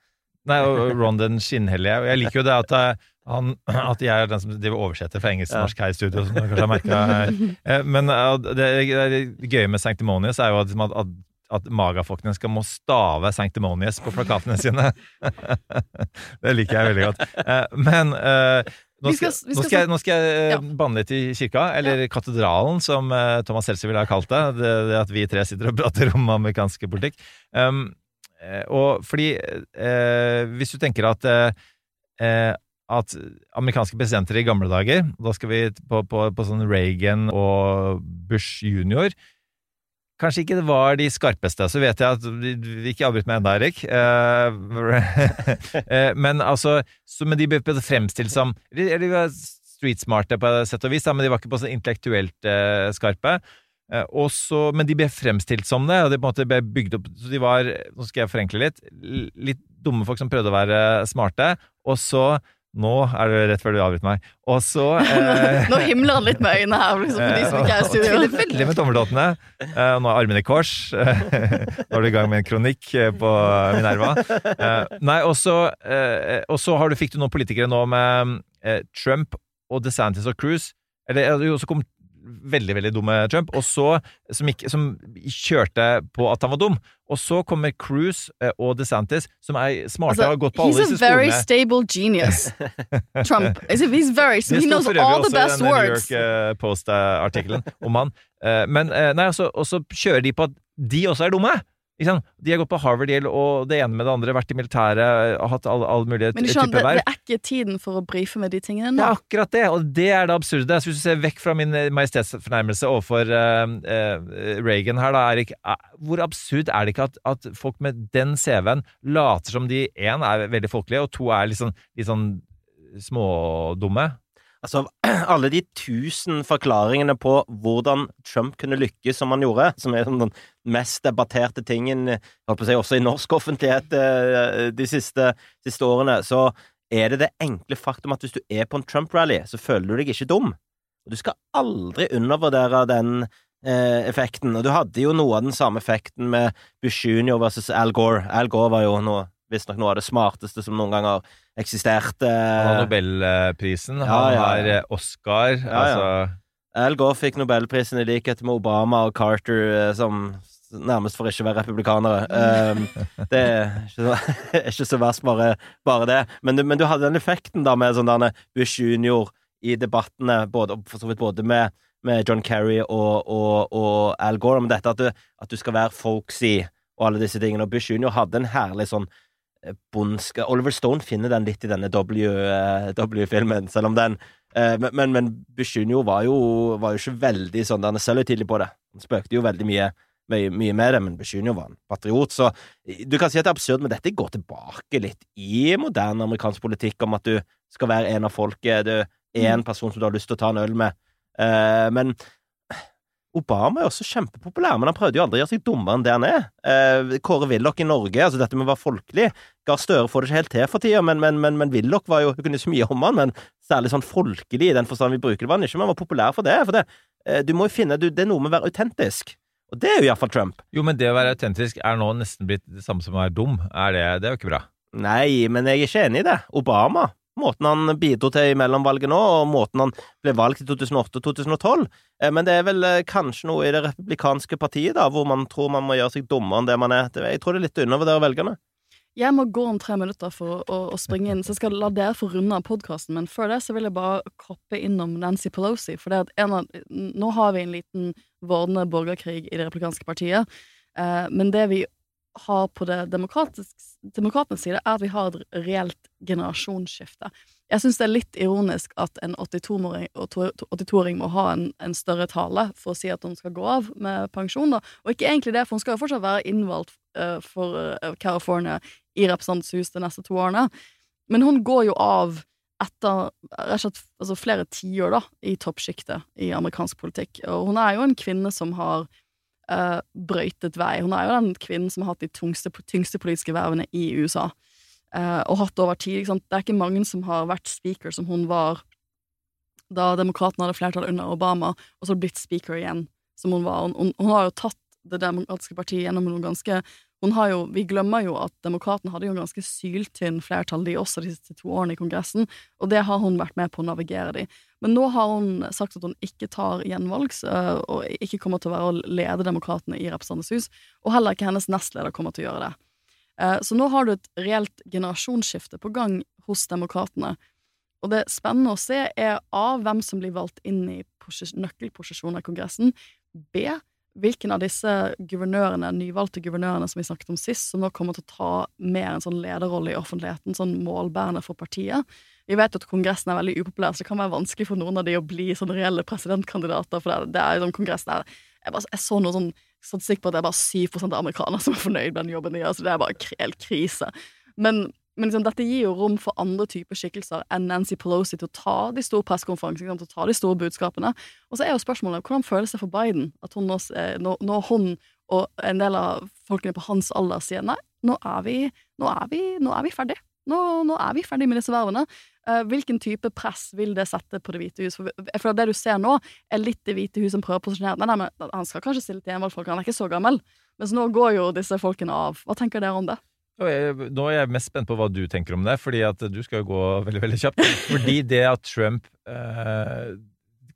Speaker 6: Nei, og Ron den skinnhellige. Og jeg liker jo det at, eh, han, at jeg er den som driver oversetter fra engelsk til norsk her i studio, som kanskje har merket. Men eh, det, det gøye med Sanctimonious er jo at, at, at magafolkene skal må stave Sanctimonious på plakatene sine. det liker jeg veldig godt. Eh, Men nå nå
Speaker 5: Vi skal-
Speaker 6: skal,
Speaker 5: vi
Speaker 6: nå
Speaker 5: skal
Speaker 6: skal jeg, nå skal jeg eh,
Speaker 5: Ja.
Speaker 6: banne litt i kirka, eller katedralen, som eh, Thomas Seltzer ville ha kalt det. det. Det at vi tre sitter og prater om amerikansk politikk. Um, eh, og fordi eh, Hvis du tenker at eh, eh, at amerikanske presidenter i gamle dager, da skal vi på, på, på sånn Reagan og Bush junior Kanskje ikke det var de skarpeste. Så vet jeg at Ikke avbryt meg ennå, Erik. Eh, eh, men altså så, Men de ble fremstilt som de var streetsmarte på et sett og vis, men de var ikke på så intellektuelt eh, skarpe. Også, men de ble fremstilt som det, og de på en måte ble bygd opp Så de var, nå skal jeg forenkle litt, litt dumme folk som prøvde å være smarte, og så Nå er det rett før du avbryter meg. Og så eh,
Speaker 5: Nå himler han litt med øynene her, liksom, for de som ikke er i
Speaker 6: og
Speaker 5: studio.
Speaker 6: Og veldig med tommeltottene. Eh, nå er armene i kors. nå er du i gang med en kronikk eh, på Minerva. Eh, nei, og så eh, fikk du noen politikere nå med eh, Trump og DeSantis og Cruise. Eller eh, jo, så kom veldig, veldig dumme Trump, og så som, ikke, som kjørte på at han var dum. Og så kommer Cruise eh, og DeSantis, som er smarte og har gått på alle disse
Speaker 5: he's
Speaker 6: disse
Speaker 5: a very
Speaker 6: skolene.
Speaker 5: stable genius. Trump. He's very,
Speaker 6: Det
Speaker 5: he
Speaker 6: sto
Speaker 5: knows
Speaker 6: for øvrig
Speaker 5: all the
Speaker 6: også i
Speaker 5: best
Speaker 6: den New
Speaker 5: words.
Speaker 6: York eh, Post-artikkelen om han. Eh, Men nei, altså, og så kjører de på at de også er dumme! De har gått på Harvard, Yale og det ene med det andre, vært i militæret, hatt all, all mulige
Speaker 5: Men skjønner, det,
Speaker 6: verv.
Speaker 5: det er ikke tiden for å brife med de tingene nå.
Speaker 6: Det er akkurat det, og det er det absurde. Så hvis du ser vekk fra min eh, majestetsfornærmelse overfor uh, uh, Reagan her, da, Erik, uh, hvor absurd er det ikke at, at folk med den CV-en later som de én er veldig folkelige, og to er litt sånn, litt sånn smådumme?
Speaker 7: Altså, alle de tusen forklaringene på hvordan Trump kunne lykkes som han gjorde, som er den mest debatterte tingen si, også i norsk offentlighet eh, de siste, siste årene, så er det det enkle faktum at hvis du er på en Trump-rally, så føler du deg ikke dum. Du skal aldri undervurdere den eh, effekten. Og du hadde jo noe av den samme effekten med Bush jr. versus Al Gore. Al Gore var jo visstnok noe av det smarteste som noen gang har eksistert.
Speaker 6: Han har
Speaker 7: Eh,
Speaker 6: Nobelprisen, han
Speaker 7: ja,
Speaker 6: har
Speaker 7: ja.
Speaker 6: har Oscar
Speaker 7: ja.
Speaker 6: altså
Speaker 7: Al Gore fikk nobelprisen i likhet med Obama og Carter, eh, som nærmest for ikke å være republikanere. Um, det er ikke, så, ikke så verst, bare, bare det. Men men du hadde den effekten da med sånn Bush junior i debattene, både, for så vidt både med, med John Kerry og, og, og Al Gore, om dette at du, at du skal være folksy og alle disse tingene. Og Bush junior hadde en herlig sånn eh, bondsk Oliver Stone finner den litt i denne W- eh, W-filmen, selv om den eh, Men, men, men Bush var jo, var jo ikke veldig sånn Han er selv tidlig på det. Han spøkte jo veldig mye, mye, mye med det, men Bush var en patriot. Så du kan si at det er absurd, men dette går tilbake litt i moderne amerikansk politikk, om at du skal være en av folket. Du er en person som du har lyst til å ta en øl med. Men Obama er også kjempepopulær, men han prøvde jo aldri å gjøre seg dummere enn det han er. Eh, Kåre Willoch i Norge, altså dette med å være folkelig Gahr Støre får det ikke helt til for tida, men, men, men, men Willoch var jo Hun kunne så mye om han, men særlig sånn folkelig i den forstand vi bruker det, var han ikke, men han var populær for det. For det, eh, du må jo finne du, Det er noe med å være autentisk. Og det er jo iallfall Trump.
Speaker 6: Jo, men det å være autentisk er nå nesten blitt det samme som å være dum. Er det, det er jo ikke bra.
Speaker 7: Nei, men jeg er ikke enig i det. Obama Måten han bidro til i mellomvalget nå, og måten han ble valgt i 2008 og 2012. Eh, Men det er vel eh, kanskje noe i det republikanske partiet, da, hvor man tror man må gjøre seg dummere enn det man er. Jeg tror det er litt å undervurdere velgerne.
Speaker 5: Jeg må gå om tre minutter for å, å springe inn, så jeg skal la dere få runde av podkasten. Men før det så vil jeg bare koppe innom Nancy Pelosi. For det at en av, nå har vi en liten vordende borgerkrig i det republikanske partiet. Eh, men det vi har på det demokratenes side, er at vi har et reelt generasjonsskifte. Jeg syns det er litt ironisk at en 82-åring 82-åring må ha en, en større tale for å si at hun skal gå av med pensjon, da. Og ikke egentlig det, for hun skal jo fortsatt være innvalgt uh, for eh, California i Representantens hus de neste to årene. Men hun går jo av etter slett altså flere tiår da, i toppsjiktet i amerikansk politikk. Og hun er jo en kvinne som har uh, brøytet vei. Hun er jo den kvinnen som har hatt de tungste, tyngste politiske vervene i USA. uh, og hatt over tid. Det er ikke mange som har vært speaker som hun var da demokratene hadde flertall under Obama, og så blitt speaker igjen, som hun var. Hun, hun, hun har jo tatt Det demokratiske partiet gjennom noen ganske hun har jo, Vi glemmer jo at demokratene hadde jo en ganske syltynn flertall, de også, de siste to årene i Kongressen, og det har hun vært med på å navigere de. Men nå har hun sagt at hun ikke tar gjenvalgs, øh, og ikke kommer til å være å lede demokratene i Representantenes hus, og heller ikke hennes nestleder kommer til å gjøre det. Eh, Så nå har du et reelt generasjonsskifte på gang hos demokratene. Og det spennende å se er A. hvem som blir valgt inn i posis- nøkkelposisjoner i Kongressen. B. Hvilken av disse guvernørene, nyvalgte guvernørene som vi snakket om sist, som nå kommer til å ta mer en sånn lederrolle i offentligheten, sånn målbærende for partiet. Vi vet at Kongressen er veldig upopulær, så det kan være vanskelig for noen av de å bli sånn reelle presidentkandidater, for det, det er liksom Kongressen kongress der jeg, bare, jeg så noe sånn statistikk på at det er bare 7 av amerikanere som er fornøyd med den jobben de gjør, så det er bare helt krise. Men, men liksom, dette gir jo rom for andre typer skikkelser enn Nancy Pelosi til å ta de store pressekonferansene, til å ta de store budskapene. Og så er jo spørsmålet hvordan føles det for Biden at hun nå, eh, når, når hun og en del av folkene på hans alder sier nei, nå er vi, nå er vi, nå er vi ferdig. Nå, nå er vi ferdig med disse vervene. Eh, hvilken type press vil det sette på Det hvite hus? For det du ser nå, er litt Det hvite hus som prøver å posisjonere Nei, nei, men han skal kanskje stille til gjenvalg, han er ikke så gammel. Mens nå går jo disse folkene av. Hva tenker dere om det?
Speaker 6: Nå er jeg mest spent på hva du tenker om det, fordi at du skal jo gå veldig veldig kjapt. Fordi det at Trump eh,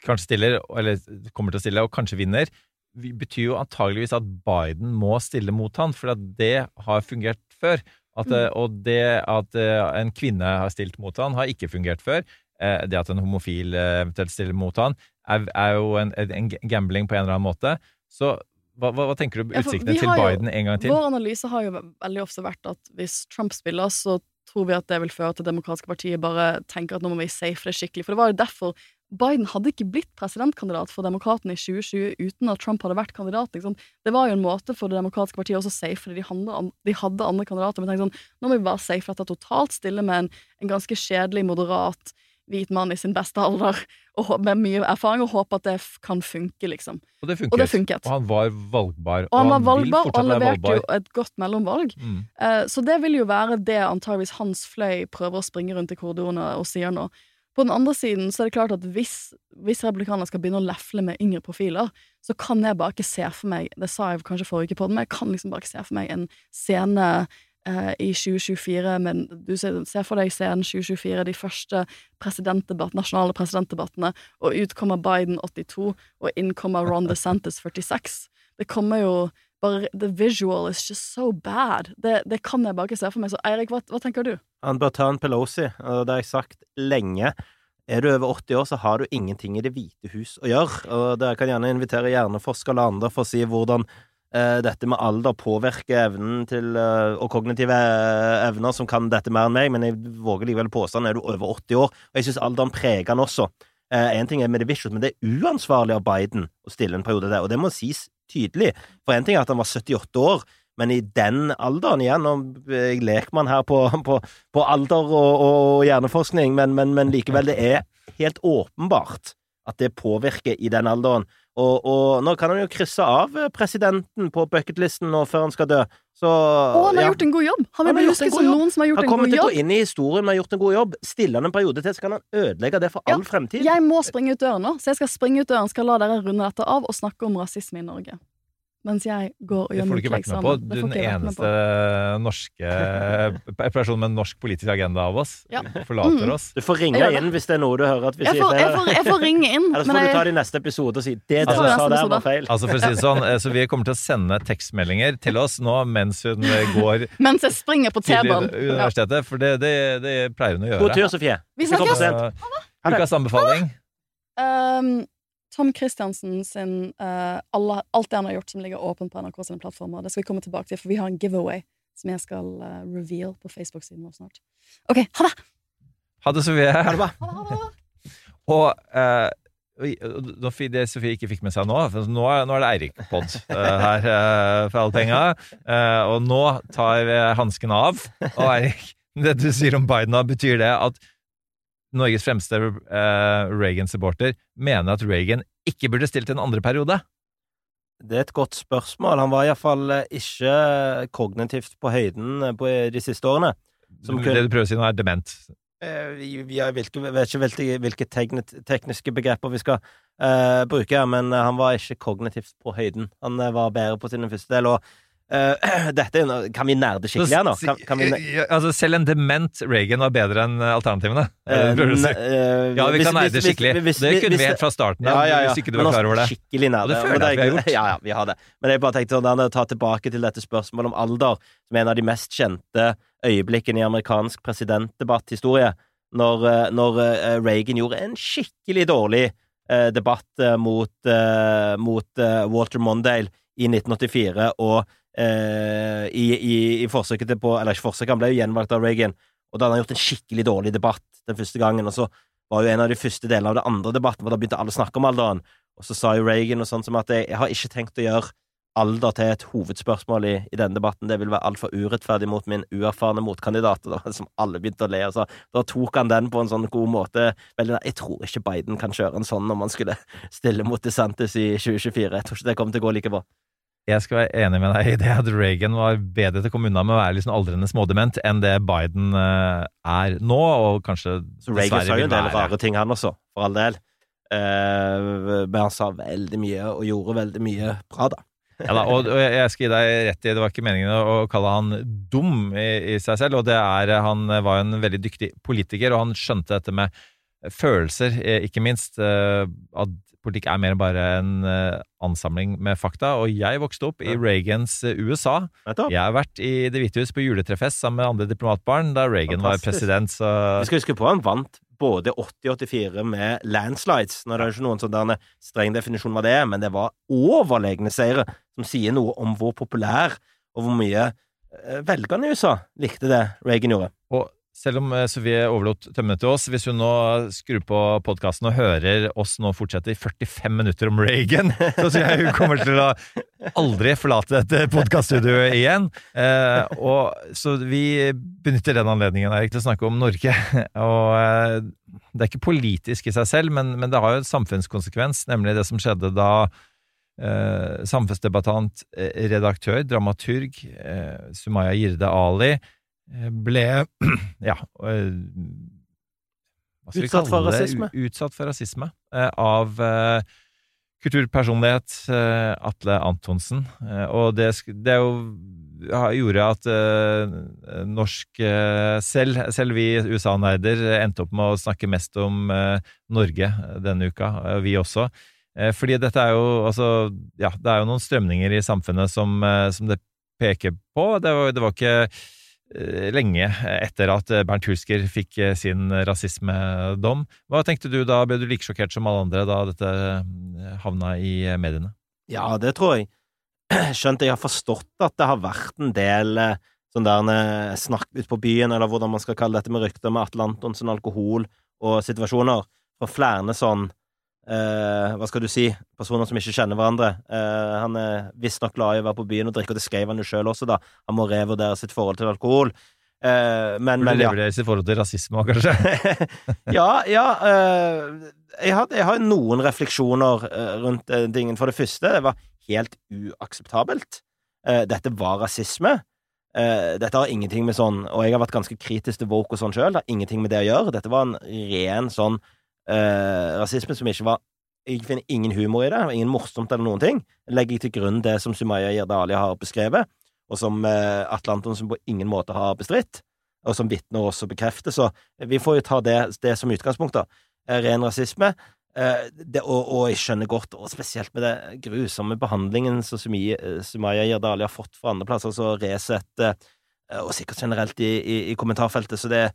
Speaker 6: kanskje stiller, eller kommer til å stille, og kanskje vinner, betyr jo antageligvis at Biden må stille mot han, for det har fungert før. At, eh, Og det at eh, en kvinne har stilt mot han, har ikke fungert før. Eh, Det at en homofil eventuelt stiller mot han, er, er jo en, en gambling på en eller annen måte. Så hva, hva, hva tenker du
Speaker 5: om
Speaker 6: utsiktene
Speaker 5: ja,
Speaker 6: til
Speaker 5: Biden jo-
Speaker 6: en gang til?
Speaker 5: Vår analyse har jo veldig ofte vært at hvis Trump spiller, så tror vi at det vil føre til at Det demokratiske partiet bare tenker at nå må vi safe det skikkelig. For det var jo derfor Biden hadde ikke blitt presidentkandidat for demokratene i 2020 uten at Trump hadde vært kandidat. Liksom. Det var jo en måte for Det demokratiske partiet også å safe det. De, handle de hadde andre kandidater, men tenkte sånn, nå må vi bare safe dette totalt, stille med en, en ganske kjedelig, moderat hvit mann i sin beste alder og med mye erfaring, og håpe at det kan funke, liksom.
Speaker 6: Og det funket.
Speaker 5: Og det funket.
Speaker 6: Og han var valgbar.
Speaker 5: Og han var
Speaker 6: vil
Speaker 5: valgbar, og han
Speaker 6: være
Speaker 5: leverte jo et godt mellomvalg.
Speaker 6: Mm.
Speaker 5: Eh, Så det vil jo være det antageligvis hans fløy prøver å springe rundt i korridorene og sier nå. På den andre siden så er det klart at hvis, hvis republikanerne skal begynne å lefle med yngre profiler, så kan jeg bare ikke se for meg Det sa jeg kanskje forrige uke på den, men jeg kan liksom bare ikke se for meg en scene eh, i 2024, men du ser, ser for deg scenen 2024, de første presidentdebatt, nasjonale presidentdebattene, og ut kommer Biden 82, og inn kommer Ron DeSantis 46. Det kommer jo bare The visual is just so bad. Det, det kan jeg bare ikke se for meg. Så Eirik, hva, hva tenker du?
Speaker 7: Han bør ta en Pelosi, og det har jeg sagt lenge. Er du over 80 år, så har du ingenting i Det hvite hus å gjøre. Og dere kan gjerne invitere hjerneforskere eller andre for å si hvordan dette med alder påvirker evnen til eh, og kognitive eh, evner som kan dette mer enn meg, men jeg våger likevel påstanden er du over 80 år. Og jeg syns alderen preger han også. Én ting er med det visuals, men det er uansvarlig av Biden å stille en periode der, og det må sies tydelig. For én ting er at han var 78 år, men i den alderen igjen og Jeg leker man her på, på, på alder og, og hjerneforskning, men, men, men, likevel, det er helt åpenbart at det påvirker i den alderen. Og, og nå kan han jo krysse av presidenten på bucketlisten nå før han skal dø. Så
Speaker 5: Og han har
Speaker 7: ja.
Speaker 5: gjort en god jobb! Han
Speaker 7: Han har god jobb.
Speaker 5: som har gjort
Speaker 7: Han
Speaker 5: en
Speaker 7: kommer til å gå inn i historien med å ha gjort en god jobb. Stiller han en periode til, så kan han ødelegge det for
Speaker 5: Ja,
Speaker 7: all fremtid.
Speaker 5: Jeg må springe ut døren nå, så jeg skal springe ut døren, skal la dere runde dette av og snakke om rasisme i Norge. Mens jeg går og
Speaker 6: Det
Speaker 5: gjør
Speaker 6: får du ikke vært med på. Du er den eneste norske personen med en norsk politisk agenda av oss.
Speaker 5: Ja.
Speaker 6: Forlater
Speaker 5: Mm.
Speaker 6: oss.
Speaker 7: Du får ringe inn hvis det er noe du hører at vi
Speaker 5: Jeg
Speaker 7: sier
Speaker 5: får, jeg, får, jeg får ringe inn,
Speaker 7: Eller så
Speaker 5: men
Speaker 7: får du ta det i neste episode og si det du
Speaker 5: får
Speaker 7: sa der, var feil.
Speaker 6: Altså for å si det sånn, eh, Så vi kommer til å sende tekstmeldinger til oss nå mens hun eh, går
Speaker 5: mens jeg springer på T-banen.
Speaker 6: Universitetet, for det, det, det pleier hun å gjøre.
Speaker 7: God tur, Sofie.
Speaker 5: Vi snakkes!
Speaker 6: Ukas anbefaling.
Speaker 5: Um, Tom Christiansen sin uh, alle, Alt det han har gjort som ligger åpent på NRK sine plattformer. Det skal vi komme tilbake til, for vi har en giveaway som jeg skal uh, reveal på Facebook-siden vår snart. OK, ha det!
Speaker 6: Ha det, Sofie.
Speaker 7: Ha det bra.
Speaker 5: Ha det, ha det.
Speaker 6: Og eh, fikk- det Sofie ikke fikk med seg nå for Nå er, nå er det Eirik-pod her for alle penga. Eh, og nå tar vi hansken av. Og Eirik, det du sier om Biden, betyr det at Norges fremste eh, Reagan-supporter mener at Reagan ikke burde stilt en andre periode?
Speaker 7: Det er et godt spørsmål. Han var iallfall ikke kognitivt på høyden eh, på de siste årene. Som kun-
Speaker 6: Det du prøver å si nå, er dement.
Speaker 7: Jeg vet ikke hvilke, tekniske begreper vi skal uh, bruke, men eh, han var ikke kognitivt på høyden. Han eh, var bedre på sin første del, og eh, dette Kan vi nerde skikkelig her nå? Kan, kan
Speaker 6: Ja, altså, selv en dement Reagan var bedre enn alternativene.
Speaker 7: Eh,
Speaker 6: det du si? Ja, vi
Speaker 7: hvis-
Speaker 6: kan
Speaker 7: hvis-
Speaker 6: skikkelig.
Speaker 7: hvis-
Speaker 6: det kunne
Speaker 7: hvis-
Speaker 6: vi helt fra starten av,
Speaker 7: Ja, ja,
Speaker 6: hvis ikke du var klar over det.
Speaker 7: Skikkelig nerde.
Speaker 6: Og det føler jeg vi har gjort.
Speaker 7: Ja, ja, vi har det. Men jeg bare tenkte sånn, ta tilbake til dette spørsmålet om alder, som er en av de mest kjente øyeblikkene i amerikansk presidentdebatthistorie. Når, når Reagan gjorde en skikkelig dårlig debatt mot, mot Walter Mondale i 1984, og eh, i, i, i forsøket på Eller ikke forsøket, han ble jo gjenvalgt av Reagan, og da hadde han gjort en skikkelig dårlig debatt den første gangen, og så var jo en av de første delene av det andre debatten, hvor da begynte alle å snakke om alderen, og så sa jo Reagan og sånn som at jeg, jeg har ikke tenkt å gjøre alder til et hovedspørsmål i, i denne debatten. Det vil være altfor urettferdig mot min uerfarne motkandidat. Da, som alle begynte å le. Altså. Da tok han den på en sånn god måte. Vel, jeg tror ikke Biden kan kjøre en sånn når man skulle stille mot DeSantis i 2024. Jeg tror ikke det kommer til å gå like bra.
Speaker 6: Jeg skal være enig med deg i det at Reagan var bedre til å komme unna med å være sånn aldrende smådement enn det Biden eh, er nå, og kanskje
Speaker 7: Så Reagan sa jo en del rare ting, han også, for all del. Uh, men han sa veldig mye, og gjorde veldig mye bra, da.
Speaker 6: Ja, da, og, og jeg skal gi deg rett i, det var ikke meningen å kalle han dum i, i seg selv, og det er, han var jo en veldig dyktig politiker, og han skjønte dette med følelser, eh, ikke minst, eh, at politikk er mer enn bare en eh, ansamling med fakta, og jeg vokste opp i Reagans eh, USA. Jeg har vært i Det hvite hus på juletrefest sammen med andre diplomatbarn da Reagan var president, så
Speaker 7: Vi skal huske på han vant både 80-84 med landslides. Nå er det ikke noen sånn streng definisjon hva det er, men det var overlegne seire, som sier noe om hvor populær og hvor mye eh, velgerne i USA likte det Reagan gjorde.
Speaker 6: Og selv om eh, Sofie overlot tømmene til oss, hvis hun nå skrur på podkasten og hører oss nå fortsette i 45 minutter om Reagan, så tror jeg hun kommer til å aldri forlate dette podkaststudioet igjen. Eh, og, så vi benytter den anledningen Erik, til å snakke om Norge. Og eh, det er ikke politisk i seg selv, men, men det har jo en samfunnskonsekvens, nemlig det som skjedde da samfunnsdebattant, redaktør, dramaturg Sumaya Jirde Ali ble ja
Speaker 7: Utsatt for rasisme.
Speaker 6: Utsatt for rasisme av eh, kulturpersonlighet, eh, Atle Antonsen. Eh, og det, det jo gjorde at norsk selv, selv vi USA-nerder endte opp med å snakke mest om Norge denne uka, vi også. Fordi dette er jo altså Ja, det er jo noen strømninger i samfunnet som, som det peker på. Det var, det var ikke lenge etter at eh, Bernt Hulsker fikk eh, sin rasismedom. Hva tenkte du da? Ble du like sjokkert som alle andre da dette eh, havna i eh, mediene?
Speaker 7: Ja, det tror jeg. Skjønt jeg har forstått at det har vært en del eh, sånn der eh, snakk ut på byen, eller hvordan man skal kalle dette med rykter med Atle Antonsen, alkohol og situasjoner, fra flere sånn eh, Hva skal du si? Personer som ikke kjenner hverandre. Eh, han er visstnok glad i å være på byen og drikke, og det skrev han jo sjøl også, da. Han må revurdere sitt forhold til alkohol. Eh, men, men ja.
Speaker 6: sitt forhold til rasisme òg, kanskje?
Speaker 7: ja, ja eh, jeg, har, jeg har noen refleksjoner eh, rundt eh, tingen. For det første, det var helt uakseptabelt. Eh, dette var rasisme. Eh, dette har ingenting med sånn Og jeg har vært ganske kritisk til woke og sånn sjøl. Det har ingenting med det å gjøre. Dette var en ren sånn eh, rasisme som ikke var Jeg finner ingen humor i det, ingen morsomt eller noen ting. Legger jeg til grunn det som Sumaya Jirdali har beskrevet, og som eh, Atle Antonsen på ingen måte har bestridt, og som vitner også bekrefter. Så vi får jo ta det, det som utgangspunkt, da. Eh, Ren rasisme. Eh, det, og, og jeg skjønner godt, og spesielt med det grusomme behandlingen som Sumaya, Sumaya Jirdali har fått fra andre plasser, altså Resett, eh, og sikkert generelt i, i, i kommentarfeltet, så det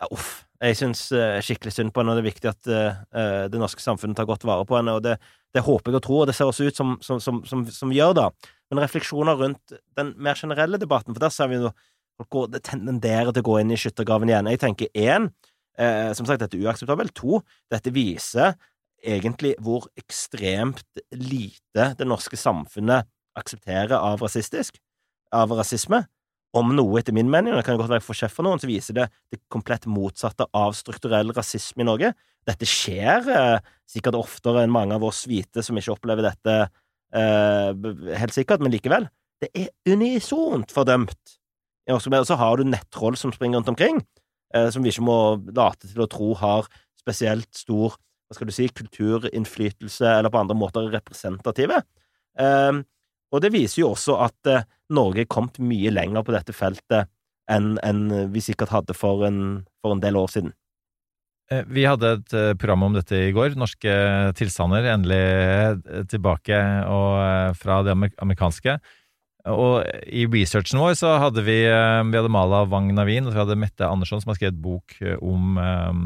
Speaker 7: ja, Uff. Jeg syns eh, skikkelig synd på henne, og det er viktig at eh, eh, det norske samfunnet tar godt vare på henne, og det, det håper jeg og tror, og det ser også ut som, som, som, som, som gjør, da. Men refleksjoner rundt den mer generelle debatten, for der ser vi jo folk tenderer til å gå inn i skyttergraven igjen. Jeg tenker én, eh, som sagt, dette er uakseptabelt. To, dette viser egentlig hvor ekstremt lite det norske samfunnet aksepterer av rasistisk, av rasisme. Om noe, etter min mening, og det kan godt være får kjeft for noen, så viser det det komplett motsatte av strukturell rasisme i Norge. Dette skjer eh, sikkert oftere enn mange av oss hvite som ikke opplever dette eh, helt sikkert, men likevel. Det er unisont fordømt. Og så har du nettroll som springer rundt omkring, eh, som vi ikke må late til å tro har spesielt stor hva skal du si, kulturinnflytelse, eller på andre måter er representative. Eh, og det viser jo også at eh, Norge er kommet mye lenger på dette feltet enn enn vi sikkert hadde for en, for en del år siden.
Speaker 6: Eh, Vi hadde et eh, program om dette i går. Norske tilstander endelig tilbake og fra det amerikanske. Og i researchen vår så hadde vi, eh, vi hadde Mala Wang Navin og så hadde Mette Andersson som har skrevet bok eh, om um,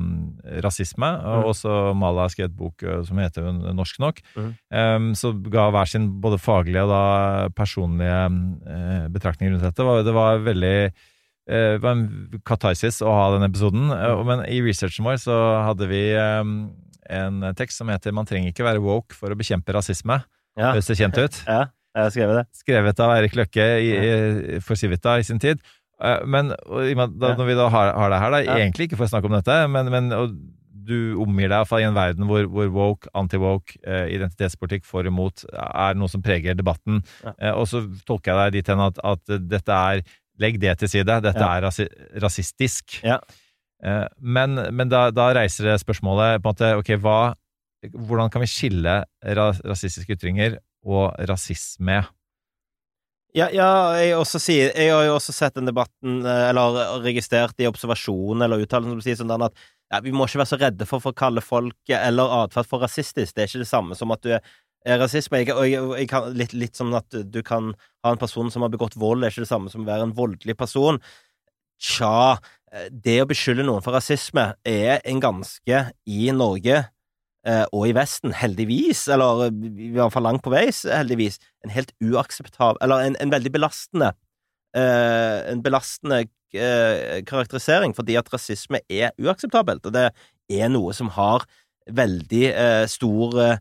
Speaker 6: rasisme. Og
Speaker 7: så
Speaker 6: også Mala har skrevet bok som heter Norsk nok.
Speaker 7: Mm.
Speaker 6: Um, Så ga hver sin både faglige og da personlige uh, betraktninger rundt dette. Det var- veldig uh, det var en katarsis å ha den episoden. eh, Men i researchen vår så hadde vi um, en tekst som heter 'Man trenger ikke være woke for å bekjempe rasisme'.
Speaker 7: Ja,
Speaker 6: Høres det kjent ut?
Speaker 7: ja jeg har skrevet det.
Speaker 6: Skrevet av Eirik Løkke i, i, for Civita i sin tid. Eh, Men da, når vi da har, har deg her, da, egentlig ikke for å snakke om dette, men, men du omgir deg i en verden hvor, hvor woke, anti-woke, eh, identitetspolitikk for og imot er noe som preger debatten.
Speaker 7: Ja.
Speaker 6: Eh, og så tolker jeg deg dit hen at, at dette er Legg det til side. Dette
Speaker 7: Ja.
Speaker 6: er rasi rasistisk.
Speaker 7: Ja.
Speaker 6: Eh, men men da, da reiser det spørsmålet på en måte, ok, hva, hvordan kan vi skille ra rasistiske ytringer og rasisme?
Speaker 7: Ja, ja jeg, sier, jeg har jo også sett den debatten, eh, eller registrert i observasjonen eller uttalelsen som sier sånn at ja, vi må ikke være så redde for, for å kalle folk eller atferd for rasistisk. Det er ikke det samme som at du er, rasisme. Jeg, jeg, jeg kan, litt, litt som at du kan ha en person som har begått vold, er ikke det samme som å være en voldelig person. Tja, eh, det å beskylde noen for rasisme er en ganske, i Norge og i Vesten, heldigvis, eller eh, i hvert fall langt på vei, heldigvis, en helt uakseptabel Eller en, en veldig belastende eh, En belastende eh, karakterisering, fordi at rasisme er uakseptabelt, og det er noe som har veldig eh, stor eh,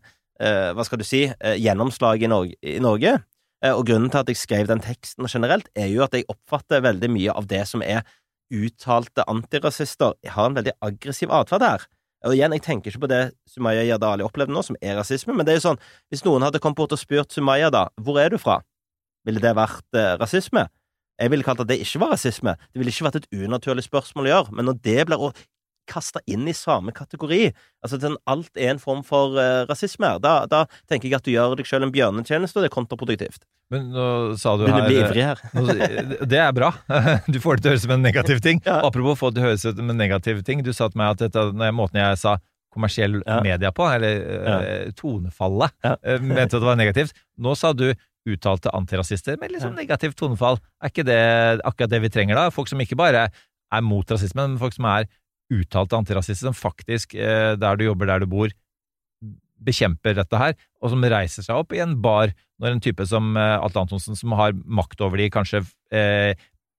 Speaker 7: Hva skal du si eh, gjennomslag i Norge. Eh, og grunnen til at jeg skrev den teksten generelt, er jo at jeg oppfatter veldig mye av det som er uttalte antirasister, jeg har en veldig aggressiv atferd her. Og igjen, jeg tenker ikke på det Sumaya Yadali opplevde nå, som er rasisme, men det er jo sånn, hvis noen hadde kommet bort og spurt Sumaya, da, hvor er du fra, ville det vært eh, rasisme? Jeg ville kalt at det ikke var rasisme. Det ville ikke vært et unaturlig spørsmål å gjøre, men når det blir kasta inn i samme kategori. Altså den, Alt er en form for uh, rasisme. her. Da, da tenker jeg at du gjør deg sjøl en bjørnetjeneste, og det er kontraproduktivt.
Speaker 6: Men nå sa du
Speaker 7: Begynner å
Speaker 6: her
Speaker 7: bli ivrig her.
Speaker 6: Nå- Det er bra. Du får det til å høres ut som en negativ ting.
Speaker 7: Ja.
Speaker 6: Apropos få det til å høres ut som en negativ ting. Du sa til meg at dette, måten jeg sa kommersiell
Speaker 7: Ja.
Speaker 6: media på, eller eh, tonefallet,
Speaker 7: Ja.
Speaker 6: eh, mente at det var negativt. Nå sa du uttalte antirasister med sånn negativt tonefall. Er ikke det akkurat det vi trenger da? Folk som ikke bare er mot rasisme, men folk som er uttalte antirasister, som faktisk, eh, der du jobber, der du bor, bekjemper dette her, og som reiser seg opp i en bar når en type som eh, Atle Antonsen, som har makt over de kanskje eh,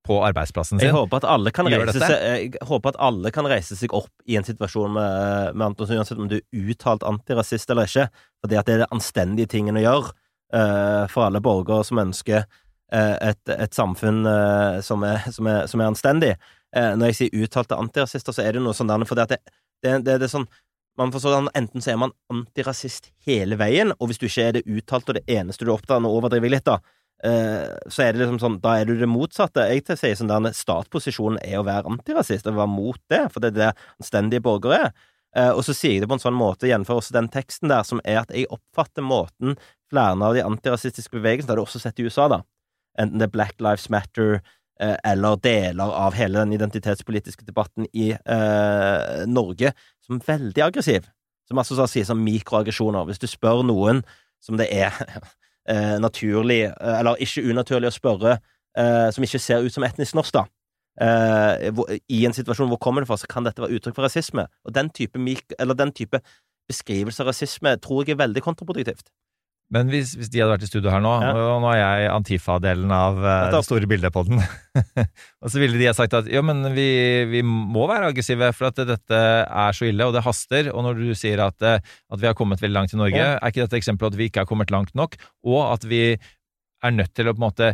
Speaker 6: på arbeidsplassen sin
Speaker 7: Jeg håper at alle kan reise seg Jeg håper at alle kan reise seg opp i en situasjon med, med Antonsen, uansett om du er uttalt antirasist eller ikke, For det at det er det anstendige tingen å gjøre uh, for alle borgere som ønsker uh, et, et samfunn uh, som, er, som, er, som er anstendig. Eh, når jeg sier uttalte antirasister, så er det noe sånn der, fordi at det, det, det, det er sånn man forstår sånn, Enten så er man antirasist hele veien, og hvis du ikke er det uttalte og det eneste du er opptatt nå overdriver jeg litt, da, eh, så er det liksom sånn, da er du det motsatte. Jeg til sier sånn der, Startposisjonen er å være antirasist, og være mot det, for det er det anstendige borgere er. Eh, og så sier jeg det på en sånn måte, jf. også den teksten der, som er at jeg oppfatter måten flere av de antirasistiske bevegelsene, det har du også sett i USA, da, enten det er Black Lives Matter eller deler av hele den identitetspolitiske debatten i eh, Norge, som veldig aggressiv. Som altså så sier sånn mikroaggresjoner. Hvis du spør noen som det er eh, naturlig, eh, eller ikke unaturlig å spørre, eh, som ikke ser ut som etnisk norsk, da, eh, i en situasjon hvor kommer det fra, så kan dette være uttrykk for rasisme. Og den type, mik eller den type beskrivelse av rasisme tror jeg er veldig kontraproduktivt.
Speaker 6: Men hvis, hvis de hadde vært i studio her nå,
Speaker 7: Ja.
Speaker 6: og nå er jeg Antifa-delen av uh, det store bildet på den, og så ville de ha sagt at ja, men vi, vi må være aggressive, for at dette er så ille, og det haster. Og når du sier at, eh, at vi har kommet veldig langt i Norge,
Speaker 7: Ja.
Speaker 6: er ikke dette eksempelet eksempel at vi ikke har kommet langt nok, og at vi er nødt til å på en måte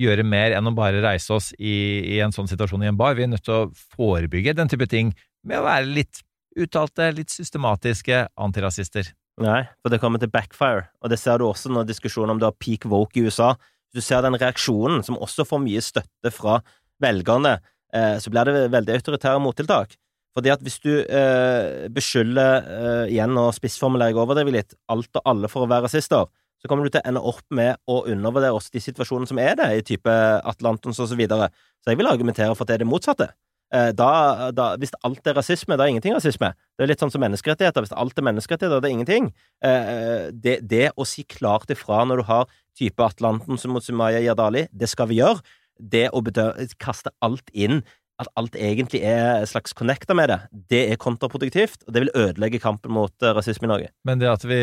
Speaker 6: gjøre mer enn å bare reise oss i, i en sånn situasjon i en bar. Vi er nødt til å forebygge den type ting med å være litt uttalte, litt systematiske antirasister.
Speaker 7: Nei, for det kommer til backfire, og det ser du også når diskusjonen om det har peak woke i USA. Du ser den reaksjonen, som også får mye støtte fra velgerne, eh, så blir det veldig autoritære mottiltak. Fordi at hvis du eh, beskylder, eh, igjen og spissformulerer jeg overdriver litt, alt og alle for å være rasister, så kommer du til å ende opp med å undervurdere også de situasjonene som er det, i type Atlantons og så videre. Så jeg vil argumentere for at det er det motsatte. Eh, Da, da, hvis alt er rasisme, da er ingenting rasisme. Det er litt sånn som menneskerettigheter. Hvis alt er menneskerettigheter, da er ingenting. Eh, Det, det å si klart ifra når du har type Atlanten som mot Sumaya Yardali, det skal vi gjøre. Det å bedø kaste alt inn, at alt egentlig er en slags connecta med det, det er kontraproduktivt, og det vil ødelegge kampen mot eh, rasisme i Norge.
Speaker 6: Men det at vi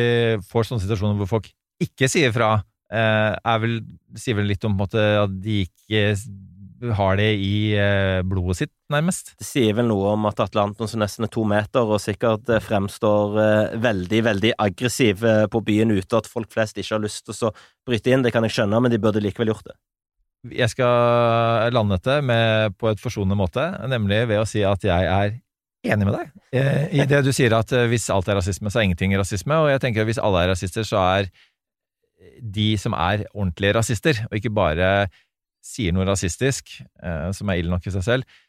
Speaker 6: får sånne situasjoner hvor folk ikke sier fra, eh, er vel, sier vel litt om på en måte, at de ikke har det i eh, blodet sitt, nærmest.
Speaker 7: Det sier vel noe om at Atle Antonsen nesten er to meter, og sikkert eh, fremstår eh, veldig, veldig aggressiv på byen ute, at folk flest ikke har lyst til å bryte inn. Det kan jeg skjønne, men de burde likevel gjort det.
Speaker 6: Jeg skal lande dette med, på et forsonende måte, nemlig ved å si at jeg er enig med deg i det du sier at hvis alt er rasisme, så er ingenting rasisme, og jeg tenker at hvis alle er rasister, så er de som er ordentlige rasister, og ikke bare sier noe rasistisk, eh, som er ille nok i seg selv,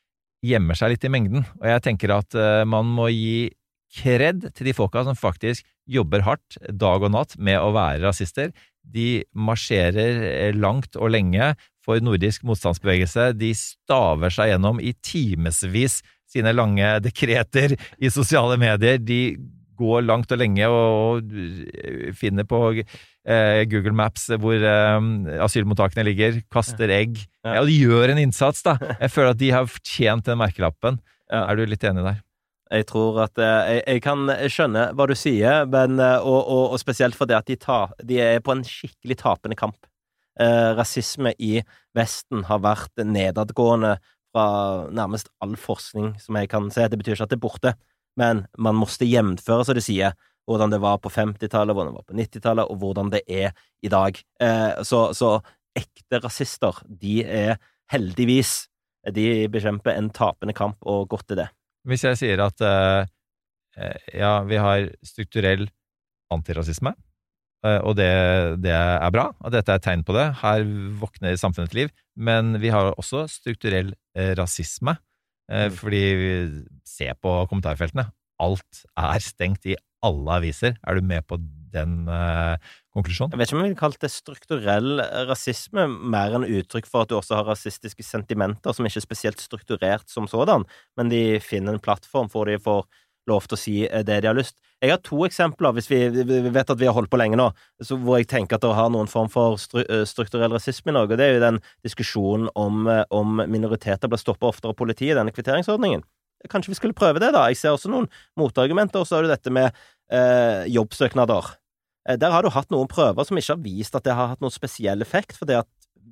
Speaker 6: gjemmer seg litt i mengden. Og jeg tenker at eh, man må gi kred til de folka som faktisk jobber hardt dag og natt med å være rasister. De marsjerer eh, langt og lenge for nordisk motstandsbevegelse. De staver seg gjennom i timevis sine lange dekreter i sosiale medier. De går langt og lenge og, og finner på eh, Google Maps hvor eh, asylmottakene ligger, kaster egg.
Speaker 7: Ja.
Speaker 6: Ja, de gjør en innsats, da. Jeg føler at de har fortjent den merkelappen.
Speaker 7: Ja.
Speaker 6: Er du litt enig der?
Speaker 7: Jeg tror at eh, jeg, jeg kan skjønne hva du sier, men, eh, og, og, og spesielt fordi at de, ta, de er på en skikkelig tapende kamp. Eh, rasisme i Vesten har vært nedadgående fra nærmest all forskning som jeg kan se. Det betyr ikke at det er borte, men man måtte jevnføre, som de sier, hvordan det var på 50-tallet, hvordan det var på 90-tallet, og hvordan det er i dag. Eh, så, så ekte rasister, de er heldigvis De bekjemper en tapende kamp, og godt er det.
Speaker 6: Hvis jeg sier at eh, eh, ja, vi har strukturell antirasisme, og det, det er bra, og dette er et tegn på det, her våkner samfunnet til liv, men vi har også strukturell rasisme, Fordi se på kommentarfeltene. Alt er stengt i alle aviser. Er du med på den uh, konklusjonen?
Speaker 7: Jeg vet ikke om jeg ville kalt det strukturell rasisme, mer enn uttrykk for at du også har rasistiske sentimenter som ikke er spesielt strukturert som sådan, men de finner en plattform hvor de får lov til å si eh, det de har lyst. Jeg har to eksempler, hvis vi, vi vet at vi har holdt på lenge nå, hvor jeg tenker at det har noen form for stru, eh, strukturell rasisme i Norge. Det er jo den diskusjonen om, eh, om minoriteter blir stoppa oftere av politiet, denne kvitteringsordningen. Kanskje vi skulle prøve det, da? Jeg ser også noen motargumenter. Og så har du dette med eh, jobbsøknader. Der har du hatt noen prøver som ikke har vist at det har hatt noen spesiell effekt, fordi at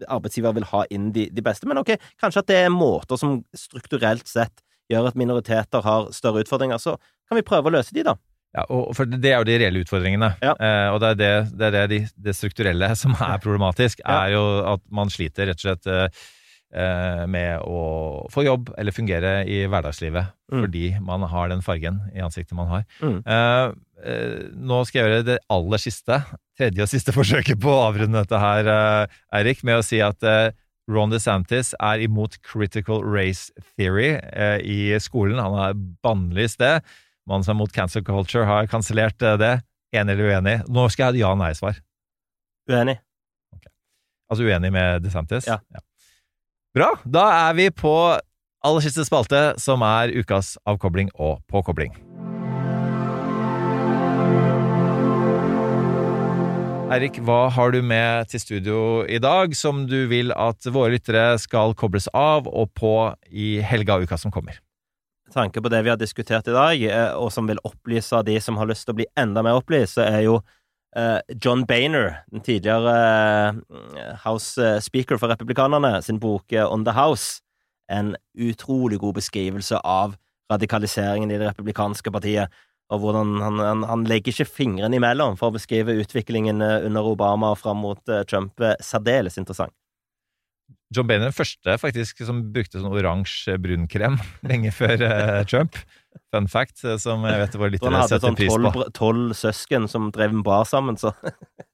Speaker 7: arbeidsgiver vil ha inn de, de beste. Men ok, kanskje at det er måter som strukturelt sett gjør at minoriteter har større utfordringer. Så kan vi prøve å løse de, da.
Speaker 6: Ja, og for det er jo de reelle utfordringene.
Speaker 7: Ja.
Speaker 6: Eh, og det er det, det, er det, de, det strukturelle som er problematisk,
Speaker 7: Ja.
Speaker 6: er jo at man sliter rett og slett eh, eh, med å få jobb eller fungere i hverdagslivet
Speaker 7: Mm.
Speaker 6: fordi man har den fargen i ansiktet man har.
Speaker 7: Mm.
Speaker 6: Eh, eh, nå skal jeg gjøre det aller siste, tredje og siste forsøket på å avrunde dette her, eh, Eirik, med å si at Ron DeSantis er imot critical race theory eh, i skolen. Han har bannlyst det. Mannen som er mot cancer culture, har kansellert eh, det. Enig eller uenig? Nå skal jeg ha et ja-nei-svar.
Speaker 7: Uenig?
Speaker 6: Altså uenig med DeSantis?
Speaker 7: Ja.
Speaker 6: Bra. Da er vi på aller siste spalte, som er ukas avkobling og påkobling. Eirik, hva har du med til studio i dag som du vil at våre lyttere skal kobles av og på i helga og uka som kommer?
Speaker 7: Tanke på det vi har diskutert i dag, eh, og som vil opplyse de som har lyst til å bli enda mer opplyst, er jo eh, John Boehner, den tidligere eh, House Speaker for republikanerne, sin bok On the House, en utrolig god beskrivelse av radikaliseringen i det republikanske partiet, og hvordan han, han, han legger ikke fingrene imellom for å beskrive utviklingen eh, under Obama og fram mot eh, Trump. Eh, Særdeles interessant.
Speaker 6: John Bainer den første faktisk som brukte sånn oransje brunkrem lenge før Trump. Fun fact, som jeg vet våre lyttere
Speaker 7: han hadde
Speaker 6: setter
Speaker 7: sånn
Speaker 6: pris på.
Speaker 7: br- tolv søsken som drev en bar sammen, så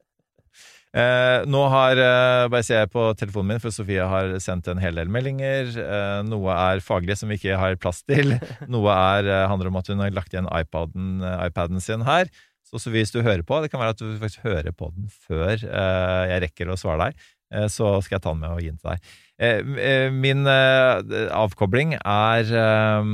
Speaker 6: Eh, nå har eh, bare ser jeg på telefonen min, for Sofie har sendt en hel del meldinger. Eh, noe er faglig som vi ikke har plass til. Noe er, eh, handler om at hun har lagt igjen iPaden, eh, iPaden sin her. Så, så hvis du hører på, det kan være at du faktisk hører på den før eh, jeg rekker å svare deg, så skal jeg ta den med og gi den til deg. Eh, eh, min eh, avkobling er eh,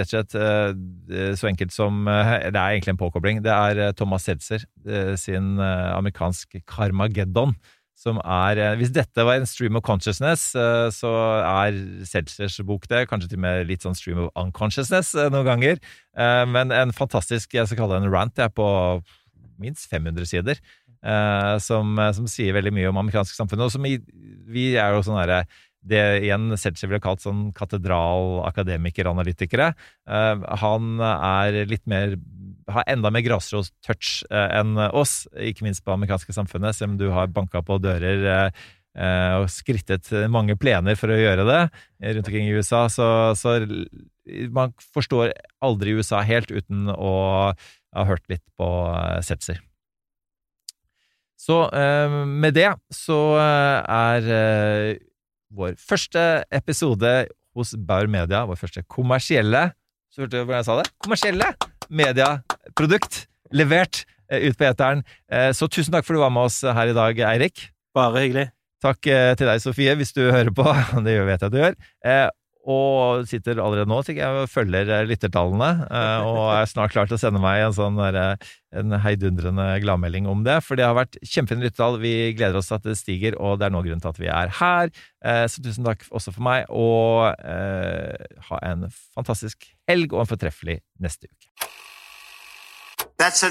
Speaker 6: rett og slett eh, så enkelt som eh, Det er egentlig en påkobling. Det er eh, Thomas Seltzer eh, sin amerikanske amerikansk Carmageddon. Som er, eh, hvis dette var en stream of consciousness, eh, så er Seltzers bok det. Kanskje til og med litt sånn stream of unconsciousness eh, noen ganger. Eh, Men en fantastisk, jeg skal kalle det en rant, jeg, på minst 500 sider. Eh, som, som sier veldig mye om amerikansk samfunn. Og som i, vi er jo sånn herre det igjen Seltzer ville kalt sånn katedral-akademiker-analytikere. Eh, han er litt mer har enda mer grasrot-touch eh, enn oss, ikke minst på amerikanske samfunnet, selv om du har banka på dører eh, eh, og skrittet mange plener for å gjøre det eh, rundt omkring i USA, så, så man forstår aldri USA helt uten å ha hørt litt på eh, Seltzer. Så eh, med det så eh, er eh, vår første episode hos Bauer Media, vår første kommersielle Så hørte du hvordan jeg sa det? Kommersielle medieprodukt levert eh, ut på eteren. Eh, så tusen takk for at du var med oss her i dag, Eirik.
Speaker 7: bare hyggelig.
Speaker 6: Takk eh, til deg, Sofie, hvis du hører på. Det vet jeg at du gjør. Og sitter allerede nå og følger eh, lyttertallene, eh, og er snart klar til å sende meg en sånn der, eh, en heidundrende gladmelding om det. For det har vært kjempefine lyttertall. Vi gleder oss til at det stiger, og det er nå grunnen til at vi er her. Så tusen takk også for meg, og eh, ha en fantastisk helg og en fortreffelig neste uke.
Speaker 1: That's.